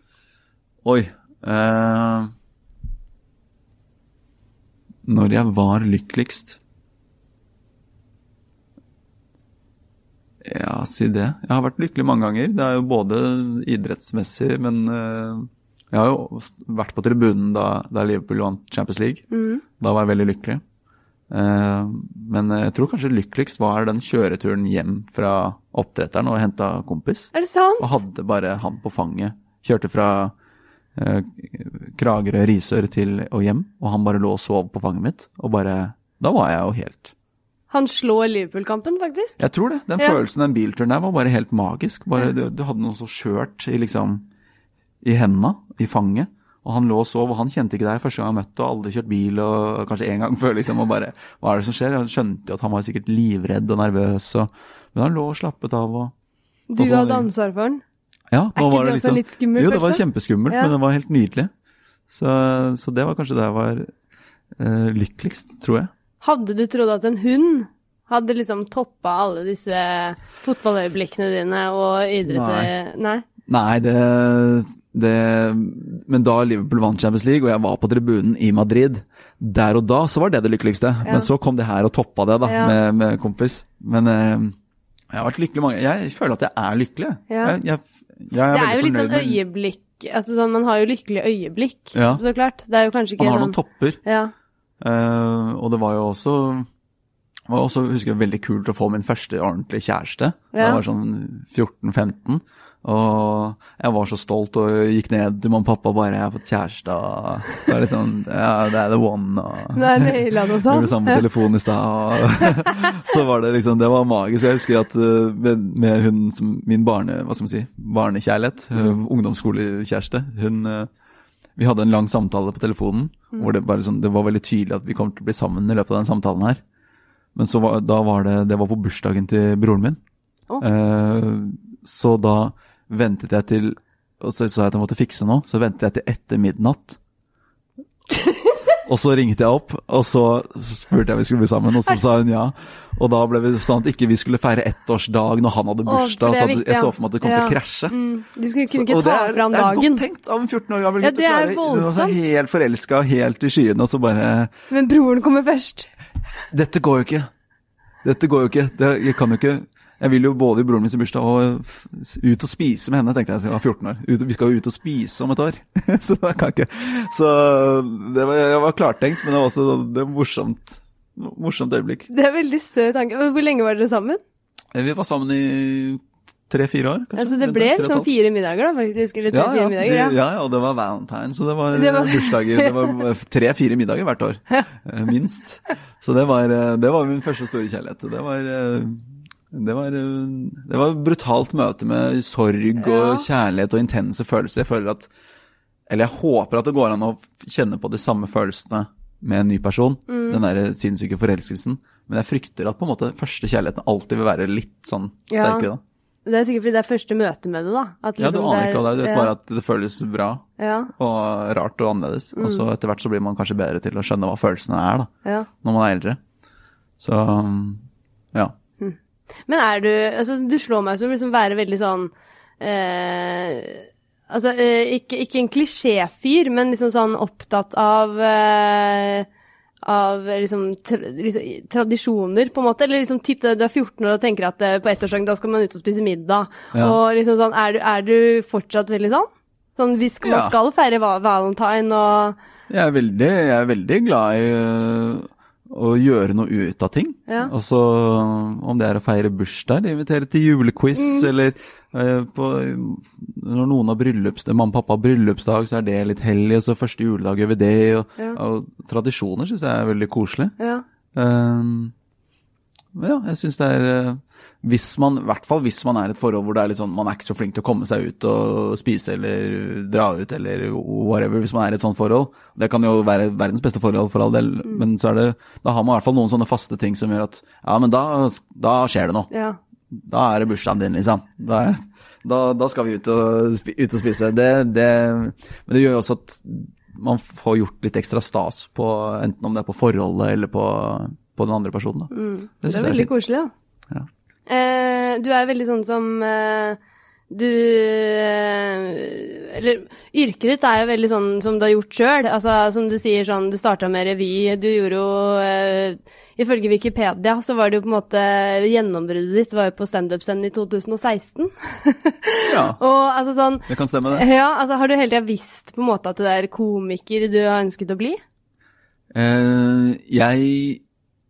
Oi. eh, når jeg var lykkeligst Ja, si det. Jeg har vært lykkelig mange ganger. Det er jo både idrettsmessig, men eh, jeg har jo vært på tribunen da, da Liverpool vant Champions League. Da var jeg veldig lykkelig. Eh, men jeg tror kanskje lykkeligst var den kjøreturen hjem fra oppdretteren og henta kompis. Er det sant? Og hadde bare han på fanget. Kjørte fra eh, Kragerø, Risør til og hjem, og han bare lå og sov på fanget mitt. Og bare Da var jeg jo helt Han slår Liverpool-kampen, faktisk. Jeg tror det. Den Ja. følelsen den bilturen der var bare helt magisk. Bare du, du hadde noe så skjørt i liksom i henda, i fanget. Og han lå og sov, og han kjente ikke deg første gang han møtte, og aldri kjørt bil, og kanskje én gang *laughs* før, liksom, og bare Hva er det som skjer? Han skjønte jo at han var sikkert livredd og nervøs, og Men han lå og slappet av og Du Og hadde ansvar for han? Ja, Er ikke var det det også liksom litt skummelt, Jo, det var kjempeskummelt, Ja. men det var helt nydelig. Så, så det var kanskje da jeg var uh, lykkeligst, tror jeg. Hadde du trodd at en hund hadde liksom toppa alle disse fotballøyeblikkene dine og idretts... Nei. Nei, det, det Men da Liverpool vant Champions League, og jeg var på tribunen i Madrid, der og da så var det det lykkeligste. Men så kom det her og toppa det, da, Ja. med, med kompis. Men eh, jeg har vært lykkelig mange Jeg føler at jeg er lykkelig. Ja. Jeg, jeg, jeg er Det er jo litt sånn øyeblikk altså sånn, Man har jo lykkelige øyeblikk, Ja. så klart. Det er jo kanskje ikke Man har sånn noen topper. Ja. Eh, og det var jo også var også, husker jeg, veldig kult å få min første ordentlige kjæreste. Da jeg var sånn 14-15. Og jeg var så stolt og gikk ned til mamma og pappa bare 'Jeg har fått kjæreste', og så er det sånn Ja, det er the one, og Det er naila og Vi sånn. ble sammen på telefon i stad, *laughs* så var det liksom Det var magisk. Jeg husker at uh, med, med hun som min barne... Hva skal man si? Barnekjærlighet. mm. Ungdomsskolekjæreste. Hun uh, Vi hadde en lang samtale på telefonen hvor det, bare sånn, det var veldig tydelig at vi kom til å bli sammen i løpet av den samtalen her. Men så var, da var det Det var på bursdagen til broren min. Oh. Eh, så da ventet jeg til Og så sa jeg at jeg måtte fikse noe. Så ventet jeg til etter midnatt. Og så ringte jeg opp, og så spurte jeg om vi skulle bli sammen, og så sa hun ja. Og da ble vi sånn at ikke vi skulle feire ettårsdag når han hadde bursdag. så viktig, jeg så for meg at det kom til å krasje. Mm, du skulle, Så- kunne ikke ta er- fram Det er godt tenkt av en 14 år gammel Ja, gutt. det er voldsomt. Helt forelska, helt i skyene, og så bare Men broren kommer først. Dette går jo ikke. Dette går jo ikke. Det, jeg kan jo ikke Jeg vil jo både i broren min sin bursdag og ut og spise med henne, tenkte jeg. Jeg var 14 år. Ut, vi skal jo ut og spise om et år. *laughs* så det kan jeg ikke. Så det var, jeg var klartenkt, men det var også det var morsomt. Morsomt øyeblikk. Det er veldig søt tanke. Hvor lenge var dere sammen? Eh, Vi var sammen i tre-fire år. kanskje. Altså, det ble et sånn fire middager, da, faktisk. Eller ja, tre-fire ja, middager. Ja. ja, ja, og det var valentine, så det var, Det var- bursdager. Det var *laughs* tre-fire middager hvert år. eh, Minst. Så det var, eh, det var min første store kjærlighet. Det var, eh, det var, eh, det var et brutalt møte med sorg Ja. og kjærlighet og intense følelser. Jeg føler at Eller jeg håper at det går an å kjenne på de samme følelsene med en ny person. Mm. Den der sinnssyke forelskelsen. Men jeg frykter at på en måte første kjærligheten alltid vil være litt sånn Ja. sterkere. da. Det er sikkert fordi det er første møte med det, da. At Ja, du liksom aner ikke hva det er. Du vet bare at det føles bra Ja, og rart og annerledes. Og Mm. så etter hvert så blir man kanskje bedre til å skjønne hva følelsene er da, ja. når man er eldre. Så um, ja. Men er du Altså, du slår meg som liksom være veldig sånn eh, Altså, eh, ikke, ikke en klisjéfyr, men liksom sånn opptatt av eh, av liksom, tra, liksom tradisjoner, på en måte. Eller liksom typ, du er 14 år og tenker at eh, på ettårsdagen da skal man ut og spise middag. Ja. Og liksom sånn, er du, er du fortsatt veldig sånn? Sånn, vi skal, man Ja. skal feire valentine og Jeg er veldig, jeg er veldig glad i å gjøre noe ut av ting. Ja. Altså om det er å feire bursdag, invitere til julequiz, Mm. eller eh, på, når noen har bryllupsdag, mamma og pappa har bryllupsdag, så er det litt hellig, og så første juledag gjør vi det. Og, Ja. og tradisjoner syns jeg er veldig koselig. Ja. Um, men ja, jeg syns det er eh, Hvis man, i hvert fall hvis man er i et forhold hvor det er litt sånn, man er ikke så flink til å komme seg ut og spise eller dra ut eller whatever, hvis man er i et sånt forhold. Det kan jo være verdens beste forhold for all del, men så er det, da har man i hvert fall noen sånne faste ting som gjør at ja, men da, da skjer det noe. ja. Da er det bursdagen din, liksom. Da, da, da skal vi ut og, ut og spise. Det, det, men det gjør jo også at man får gjort litt ekstra stas på enten om det er på forholdet eller på, på den andre personen. Mm. Det, det, er veldig er koselig, da. Ja. Eh, du er veldig sånn som eh, du eh, Eller yrket ditt er jo veldig sånn som du har gjort sjøl. Altså, som du sier sånn, du starta med revy. Du gjorde jo eh, Ifølge Wikipedia så var det jo på en måte Gjennombruddet ditt var jo på standup-scenen i 2016. *laughs* Ja, Og altså sånn det kan stemme, det. Ja, altså har du hele tida visst på en måte at det er komiker du har ønsket å bli? Eh, jeg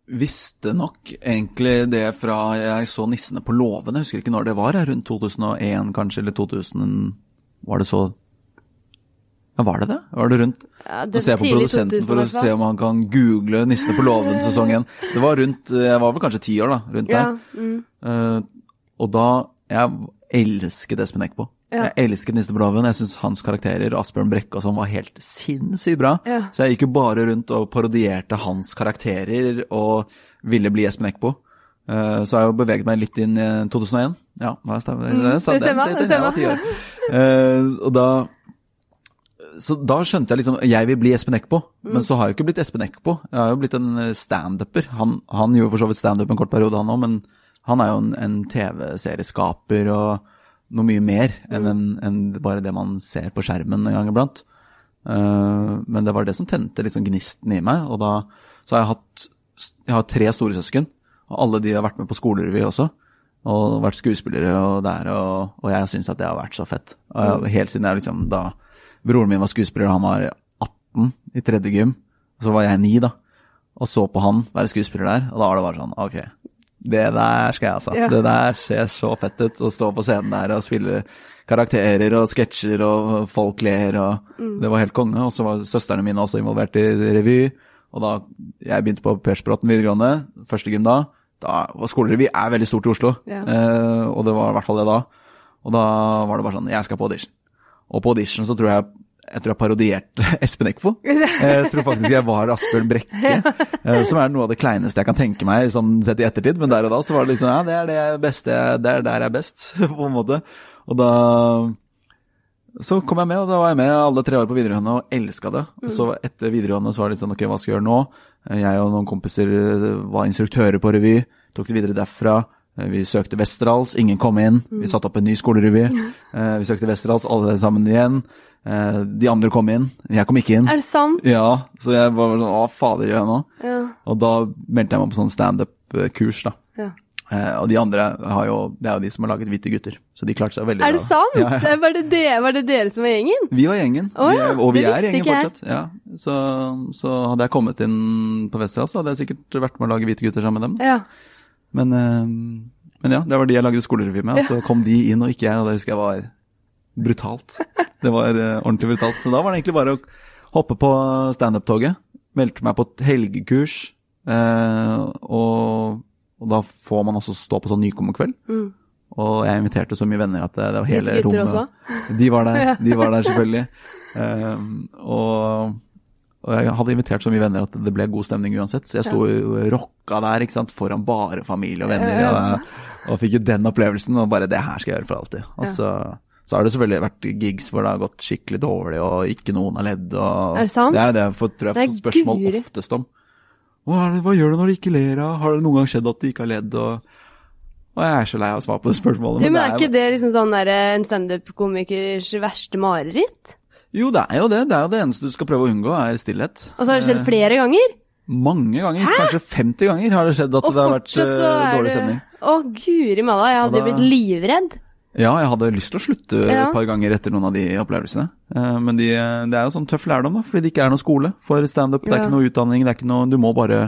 visste nok egentlig det fra jeg så 'Nissene på låven'. Jeg husker ikke når det var, rundt 2001 kanskje, eller 2000 Var det så Ja, var det det? Var det rundt Ja, det Nå ser jeg på produsenten for å se om han kan google 'Nissene på låven' *laughs* sesong 1. Det var rundt Jeg var vel kanskje ti år, da. Rundt Ja, der. mm, Uh, og da Jeg elsket Espen Eckbo. Ja. Jeg elsket Nissene. Jeg syns hans karakterer, Asbjørn Brekke og sånn, var helt sinnssykt bra. Ja. Så jeg gikk jo bare rundt og parodierte hans karakterer og ville bli Espen Eckbo. Eh, så har jeg jo beveget meg litt inn i 2001. Ja, det stemmer. Det, stemmer, det år. Eh, og da så da skjønte jeg liksom Jeg vil bli Espen Eckbo, men så har jeg ikke blitt Espen Eckbo. Jeg har jo blitt en eh, standuper. Han, han gjorde for så vidt standup en kort periode, han òg, men han er jo en, en TV-serieskaper og noe mye mer enn en, en bare det man ser på skjermen en gang iblant. Uh, men det var det som tente liksom gnisten i meg, og da så har jeg hatt Jeg har tre storesøsken, og alle de har vært med på skolerevy også. Og vært skuespillere og der, og, og jeg syns at det har vært så fett. Jeg, helt siden jeg liksom da Broren min var skuespiller, og han var 18 i tredje gym. Og så var jeg 9, da. Og så på han være skuespiller der, og da var det bare sånn Ok, det der skal jeg, altså. Ja. Det der ser så fett ut. Å stå på scenen der og spille karakterer og sketsjer, og folk ler, og Det var helt konge. Og så var søstrene mine også involvert i revy. Og da jeg begynte på Persbråten videregående, første gym da, da skolerevy er veldig stort i Oslo. Ja. Eh, og det var i hvert fall det da. Og da var det bare sånn Jeg skal på audition. Og på audition så tror jeg jeg tror jeg parodierte *laughs* Espen Eckbo. *laughs* Jeg tror faktisk jeg var Asbjørn Brekke, eh, som er noe av det kleineste jeg kan tenke meg sånn sett i ettertid. Men der og da så var det liksom ja, det er det beste, det er der jeg er best, *laughs* på en måte. Og da så kom jeg med, og da var jeg med alle tre år på videregående og elska det. Og så etter videregående så var det litt sånn ok, hva skal jeg gjøre nå? Jeg og noen kompiser eh, var instruktører på revy, tok det videre derfra. Eh, Vi søkte Westerdals, ingen kom inn. Vi satte opp en ny skolerevy. Eh, Vi søkte Westerdals, alle sammen igjen. Eh, De andre kom inn, jeg kom ikke inn. Er det sant? Ja, så jeg var sånn, Å, fader gjør jeg nå? Ja. Og da meldte jeg meg på sånn standup-kurs, da. ja. Eh, Og de andre har jo, det er jo de som har laget Hvite gutter, så de klarte seg veldig bra. Er det sant? Ja. Var, det det, var det dere som var gjengen? Vi var gjengen, Oh, vi er, og vi er gjengen fortsatt. Ja. Så, så hadde jeg kommet inn på Westerdals, så hadde jeg sikkert vært med å lage Hvite gutter sammen med dem. Ja. Men, eh, men ja, det var de jeg lagde skolerevy med, og så kom de inn og ikke jeg, og det husker jeg var brutalt. Det var eh, ordentlig brutalt. Så da var det egentlig bare å hoppe på standup-toget, meldte meg på et helgekurs, eh, og, og da får man også stå på sånn nykommerkveld. Mm. Og jeg inviterte så mye venner at det, det var hele rommet De var der, *laughs* de var der selvfølgelig. Um, og, og jeg hadde invitert så mye venner at det ble god stemning uansett, så jeg sto og rocka der ikke sant, foran bare familie og venner. Og, og fikk jo den opplevelsen, og bare det her skal jeg gjøre for alltid. Og så, så har det selvfølgelig vært gigs hvor det har gått skikkelig dårlig, og ikke noen har ledd. Og, Er det sant? Det er det jeg tror jeg får spørsmål guri. oftest om. Hva, det, hva gjør du når du ikke ler av? Har det noen gang skjedd at du ikke har ledd? Og, og jeg er så lei av å svare på det spørsmålet. Jo, men er det ikke det liksom sånn der, en standup-komikers verste mareritt? Jo, det er jo det. Det er jo det eneste du skal prøve å unngå, er stillhet. Og så har det Eh. skjedd flere ganger? Mange ganger, kanskje 50 ganger har det skjedd at Og det har vært så eh, dårlig stemning. Å, guri malla, jeg hadde da- blitt livredd. Ja, jeg hadde lyst til å slutte Ja. et par ganger etter noen av de opplevelsene. Eh, Men de, det er jo sånn tøff lærdom, da, fordi det ikke er noe skole for standup. Det er ikke noe utdanning, det er ikke noe Du må bare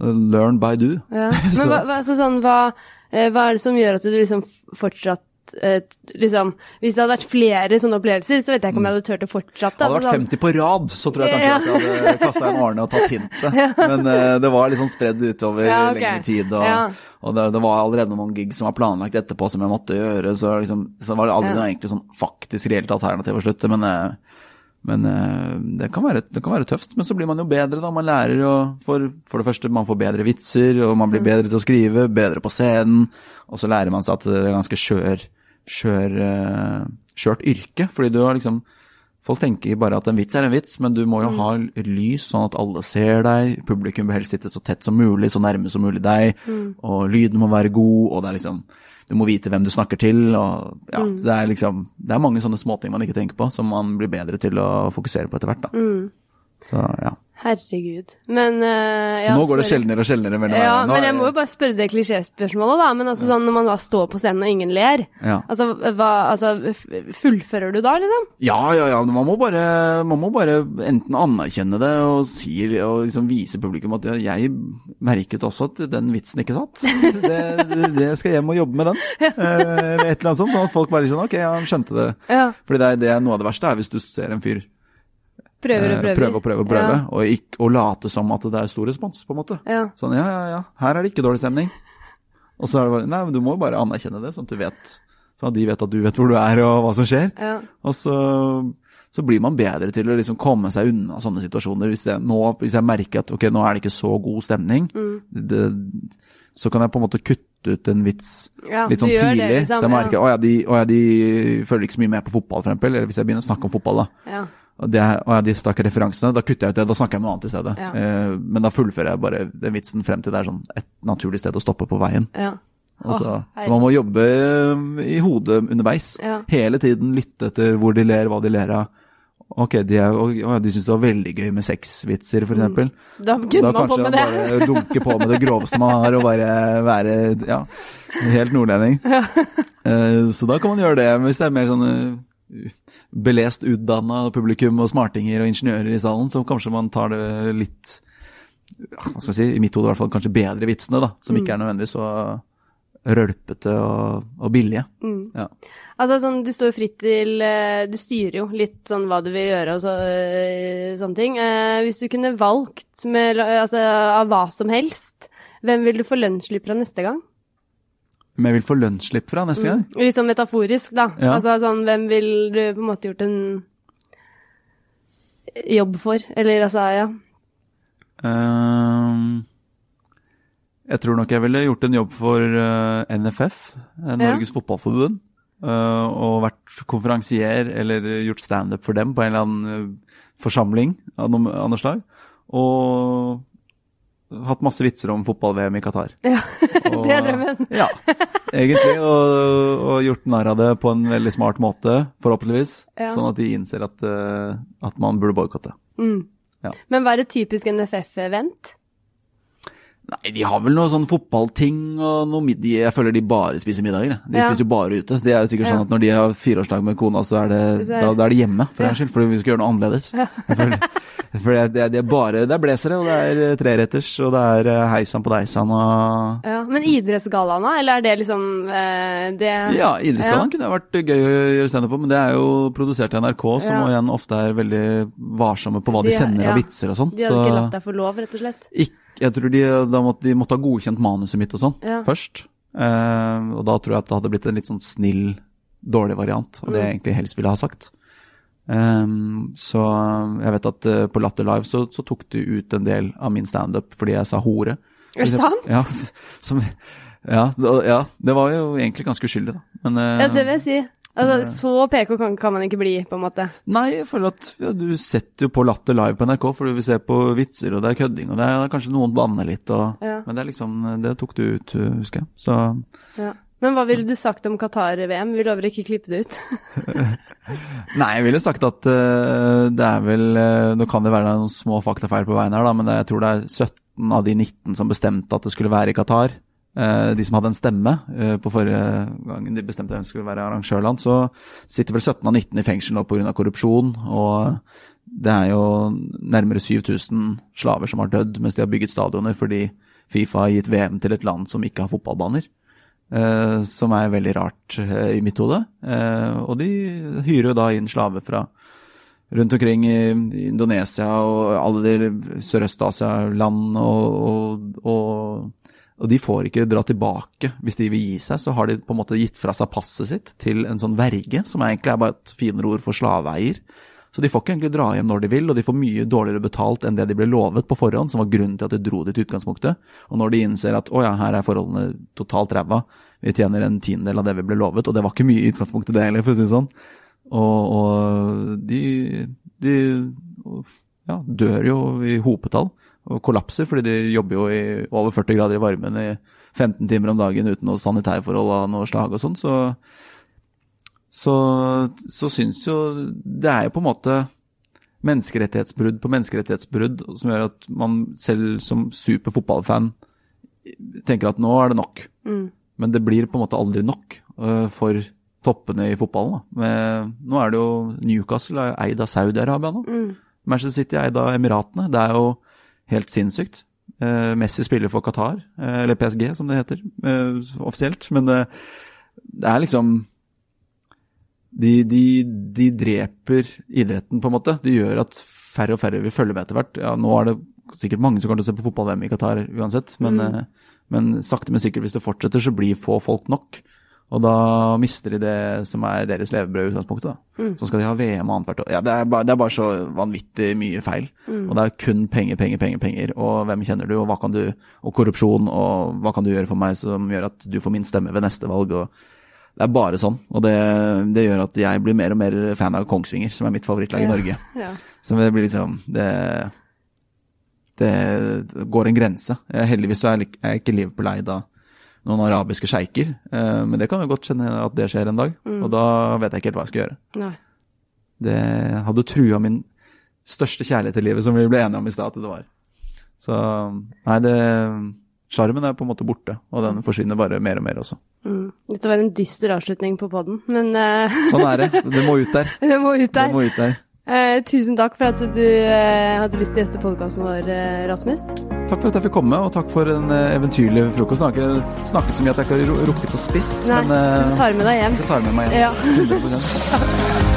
eh, learn by do. Ja. *laughs* Men hva, hva, så sånn, hva, eh, hva er det som gjør at du liksom fortsatt eh, liksom, Hvis det hadde vært flere sånne opplevelser, så vet jeg ikke om jeg hadde turt å fortsette. Hadde det altså, vært 50 på rad, så tror jeg kanskje Ja. jeg hadde kasta en årene og tatt hintet. *laughs* Men uh, det var liksom sånn spredd utover Ja, okay. lengre tid, og, Ja. og det, det var allerede noen gigs som var planlagt etterpå som jeg måtte gjøre, så, liksom, så var det aldri Ja. noe egentlig sånn faktisk reelt alternativ å slutte. Men, eh, men eh, det, kan være, det kan være tøft. Men så blir man jo bedre, da. Man lærer jo for, for det første, man får bedre vitser, og man blir Mm. bedre til å skrive, bedre på scenen. Og så lærer man seg at det er ganske skjør, skjør, eh, skjørt yrke. Fordi du har liksom Folk tenker bare at en vits er en vits, men du må jo ha lys sånn at alle ser deg. Publikum bør helst sitte så tett som mulig, så nærme som mulig deg. Og lyden må være god, og det er liksom Du må vite hvem du snakker til, og ja, det er liksom Det er mange sånne småting man ikke tenker på, som man blir bedre til å fokusere på etter hvert, da. Så ja. Herregud. Men eh, Så nå går det sjeldnere og sjeldnere mellom Ja, Nå men er jeg må jo bare spørre det klisjéspørsmålet, da. Men altså sånn når man da står på scenen og ingen ler, Ja. altså, hva, altså fullfører du da, liksom? Ja, ja, ja. Man må bare, man må bare enten anerkjenne det og, si, og liksom vise publikum at ja, jeg merket også at den vitsen ikke satt. Det, det skal jeg hjem og jobbe med den. Eh, Eller et eller annet sånt. Sånn at folk bare sånn Ok, ja, han skjønte det. Ja. Fordi det det er noe av det verste er hvis du ser en fyr Prøver og prøver. prøver. prøve og prøve og prøve, Ja. og, ikke, og late som at det er stor respons, på en måte. Ja. Sånn ja, ja, ja, her er det ikke dårlig stemning. Og så er det bare Nei, men du må jo bare anerkjenne det, sånn at du vet Sånn at de vet at du vet hvor du er og hva som skjer. Ja. Og så, så blir man bedre til å liksom komme seg unna sånne situasjoner. Hvis jeg, nå, hvis jeg merker at ok, nå er det ikke så god stemning, Mm. det, så kan jeg på en måte kutte ut en vits Ja, litt sånn tidlig. det, liksom, så jeg merker ja. å ja, de, å ja, de følger ikke så mye med på fotball, for eksempel. Eller hvis jeg begynner å snakke om fotball, da. Ja. Og det, og de tar ikke referansene. Da kutter jeg ut det, da snakker jeg om noe annet i stedet. Ja. Eh, men da fullfører jeg bare den vitsen frem til det er sånn et naturlig sted å stoppe på veien. ja. Og så, så man må jobbe eh, i hodet underveis. Ja. Hele tiden lytte etter hvor de ler, hva de ler av. Ok, de, er, å, de syns det var veldig gøy med sexvitser, for eksempel. Da Mm. kunne Da man på kanskje med det. bare dunke på med det groveste man har, og bare være ja, helt nordlending. Eh, Så da kan man gjøre det. Men hvis det er mer sånn belest, utdanna publikum og smartinger og ingeniører i salen, så kanskje man tar det litt hva skal jeg si, i mitt hode i hvert fall kanskje bedre vitsene, da. Som Mm. ikke er nødvendigvis så rølpete og, og billige. Mm. Ja. Altså sånn, du står jo fritt til eh, Du styrer jo litt sånn hva du vil gjøre og så, eh, sånne ting. Eh, hvis du kunne valgt med, altså, av hva som helst, hvem vil du få lønnsslipp fra neste gang? Men jeg vil få lønnsslipp fra neste gang. Litt sånn metaforisk, da. Ja. Altså sånn, hvem vil du på en måte gjort en jobb for? Eller altså, ja. Um, jeg tror nok jeg ville gjort en jobb for uh, NFF, Norges Norges Fotballforbund. Uh, og vært konferansier eller gjort standup for dem på en eller annen eh, forsamling av noe slag. Og hatt masse vitser om fotball-VM i Qatar. *laughs* ja. Og, det er drømmen. *laughs* Ja, egentlig. Og, og gjort narr av det på en veldig smart måte, forhåpentligvis. Ja. Sånn at de innser at, eh, at man burde boikotte. Mm. Ja. Men hva er et typisk NFF-event? Nei, de har vel noe sånn fotballting og noe mid... Jeg føler de bare spiser middager. De Ja. spiser jo bare ute. Det er jo sikkert Ja. sånn at når de har fireårsdag med kona, så er det, da, da er det hjemme, for en skyld. For vi skal gjøre noe annerledes. Ja. for det, det, det er bare Det er blazere, og det er eh, treretters, og det er eh, heisan på deisan og Ja. Men idrettsgallaen, da? Eller er det liksom eh, det Ja, Idrettsgallaen kunne vært gøy å gjøre standup på, men det er jo produsert av NRK, som Ja. igjen ofte er veldig varsomme på hva de, De- sender ja. av vitser og sånn. De hadde ikke Så latt deg få lov, rett og slett? ikk- jeg tror de, måtte, de måtte ha godkjent manuset mitt og sånn Ja. først. Uh, og da tror jeg at det hadde blitt en litt sånn snill, dårlig variant av det jeg Mm. egentlig helst ville ha sagt. Um, så jeg vet at uh, på Latter Live så, så tok de ut en del av min standup fordi jeg sa hore. Er det sant? *laughs* Ja, som, ja, ja, det var jo egentlig ganske uskyldig, da. Men uh, Ja, det vil jeg si. Altså, så PK kan, kan man ikke bli, på en måte. Nei, jeg føler at ja, du setter jo på Latter live på NRK, for du vil se på vitser, og det er kødding, og det er kanskje noen banner litt, og, Ja. men det er liksom Det tok du ut, husker jeg. Så Ja. Men hva ville du sagt om Qatar-VM? Vi lover ikke klippe det ut. *laughs* Nei, jeg ville sagt at uh, det er vel uh, Nå kan det være noen små faktafeil på veien her, da, men det, jeg tror det er 17 av de 19 som bestemte at det skulle være i Qatar. Eh, de som hadde en stemme eh, på forrige gangen de bestemte hvem skulle være arrangørland, så sitter vel 17 av 19 i fengsel nå pga. korrupsjon. Og det er jo nærmere 7000 slaver som har dødd mens de har bygget stadioner fordi Fifa har gitt VM til et land som ikke har fotballbaner. Eh, som er veldig rart i mitt hode. og de hyrer jo da inn slaver fra rundt omkring i Indonesia og alle de Sørøst-Asia-land og, og, og, og, de får ikke dra tilbake. Hvis de vil gi seg, så har de på en måte gitt fra seg passet sitt til en sånn verge, som egentlig er bare et finere ord for slaveeier. Så de får ikke egentlig dra hjem når de vil, og de får mye dårligere betalt enn det de ble lovet på forhånd, som var grunnen til at de dro dit i utgangspunktet. Og når de innser at å ja, her er forholdene totalt ræva, vi tjener en tiendedel av det vi ble lovet, og det var ikke mye i utgangspunktet det heller, for å si det sånn, og, og de, de ja, dør jo i hopetall og kollapser, fordi de jobber jo i over 40 grader i varmen i 15 timer om dagen uten noe sanitærforhold av noe slag og sånn. Så, så, så syns jo Det er jo på en måte menneskerettighetsbrudd på menneskerettighetsbrudd som gjør at man selv som super fotballfan tenker at nå er det nok. Mm. Men det blir på en måte aldri nok uh, for toppene i fotballen. Med, nå er det jo Newcastle er eid av Saudi-Arabia nå. Mm. Manchester City er eid av Emiratene. Det er jo helt sinnssykt. Eh, Messi spiller for Qatar, eh, eller PSG som det heter eh, offisielt. Men det, er liksom de, de, de, dreper idretten, på en måte. De gjør at færre og færre vil følge med etter hvert. Ja, nå er det sikkert mange som kommer til å se på fotball-VM i Qatar uansett, men, mm. Men sakte, men sikkert, hvis det fortsetter, så blir få folk nok. Og da mister de det som er deres levebrød i utgangspunktet. da. Mm. Så skal de ha VM annethvert år. Ja, det er, bare, det er, bare, så vanvittig mye feil. Mm. Og det er kun penger, penger, penger, penger. Og hvem kjenner du, og hva kan du Og korrupsjon, og hva kan du gjøre for meg som gjør at du får min stemme ved neste valg. det er bare sånn, og det, det, gjør at jeg blir mer og mer fan av Kongsvinger, som er mitt favorittlag ja. i Norge. Ja. Så det blir liksom det, det går en grense. Heldigvis så er jeg ikke Liverpool-lei av noen arabiske sjeiker. Eh, men det kan jo godt kjenne at det skjer en dag, mm. og da vet jeg ikke helt hva jeg skal gjøre. Nei. Det hadde trua min største kjærlighet i livet, som vi ble enige om i stad at det var. Så nei, det Sjarmen er på en måte borte, og den forsvinner bare mer og mer også. Mm. Dette var en dyster avslutning på poden, men uh... Sånn er det. *laughs* Det må ut der. det må ut der. Det må ut der. Eh, tusen takk for at du eh, hadde lyst til å gjeste podkasten vår, eh, Rasmus. Takk for at jeg fikk komme, og takk for en eh, eventyrlig frokost. Jeg har ikke snakket så mye at jeg ikke har rukket å spist, Nei, men eh, du tar med deg hjem. Jeg tar med meg hjem. Ja. 100%. *laughs*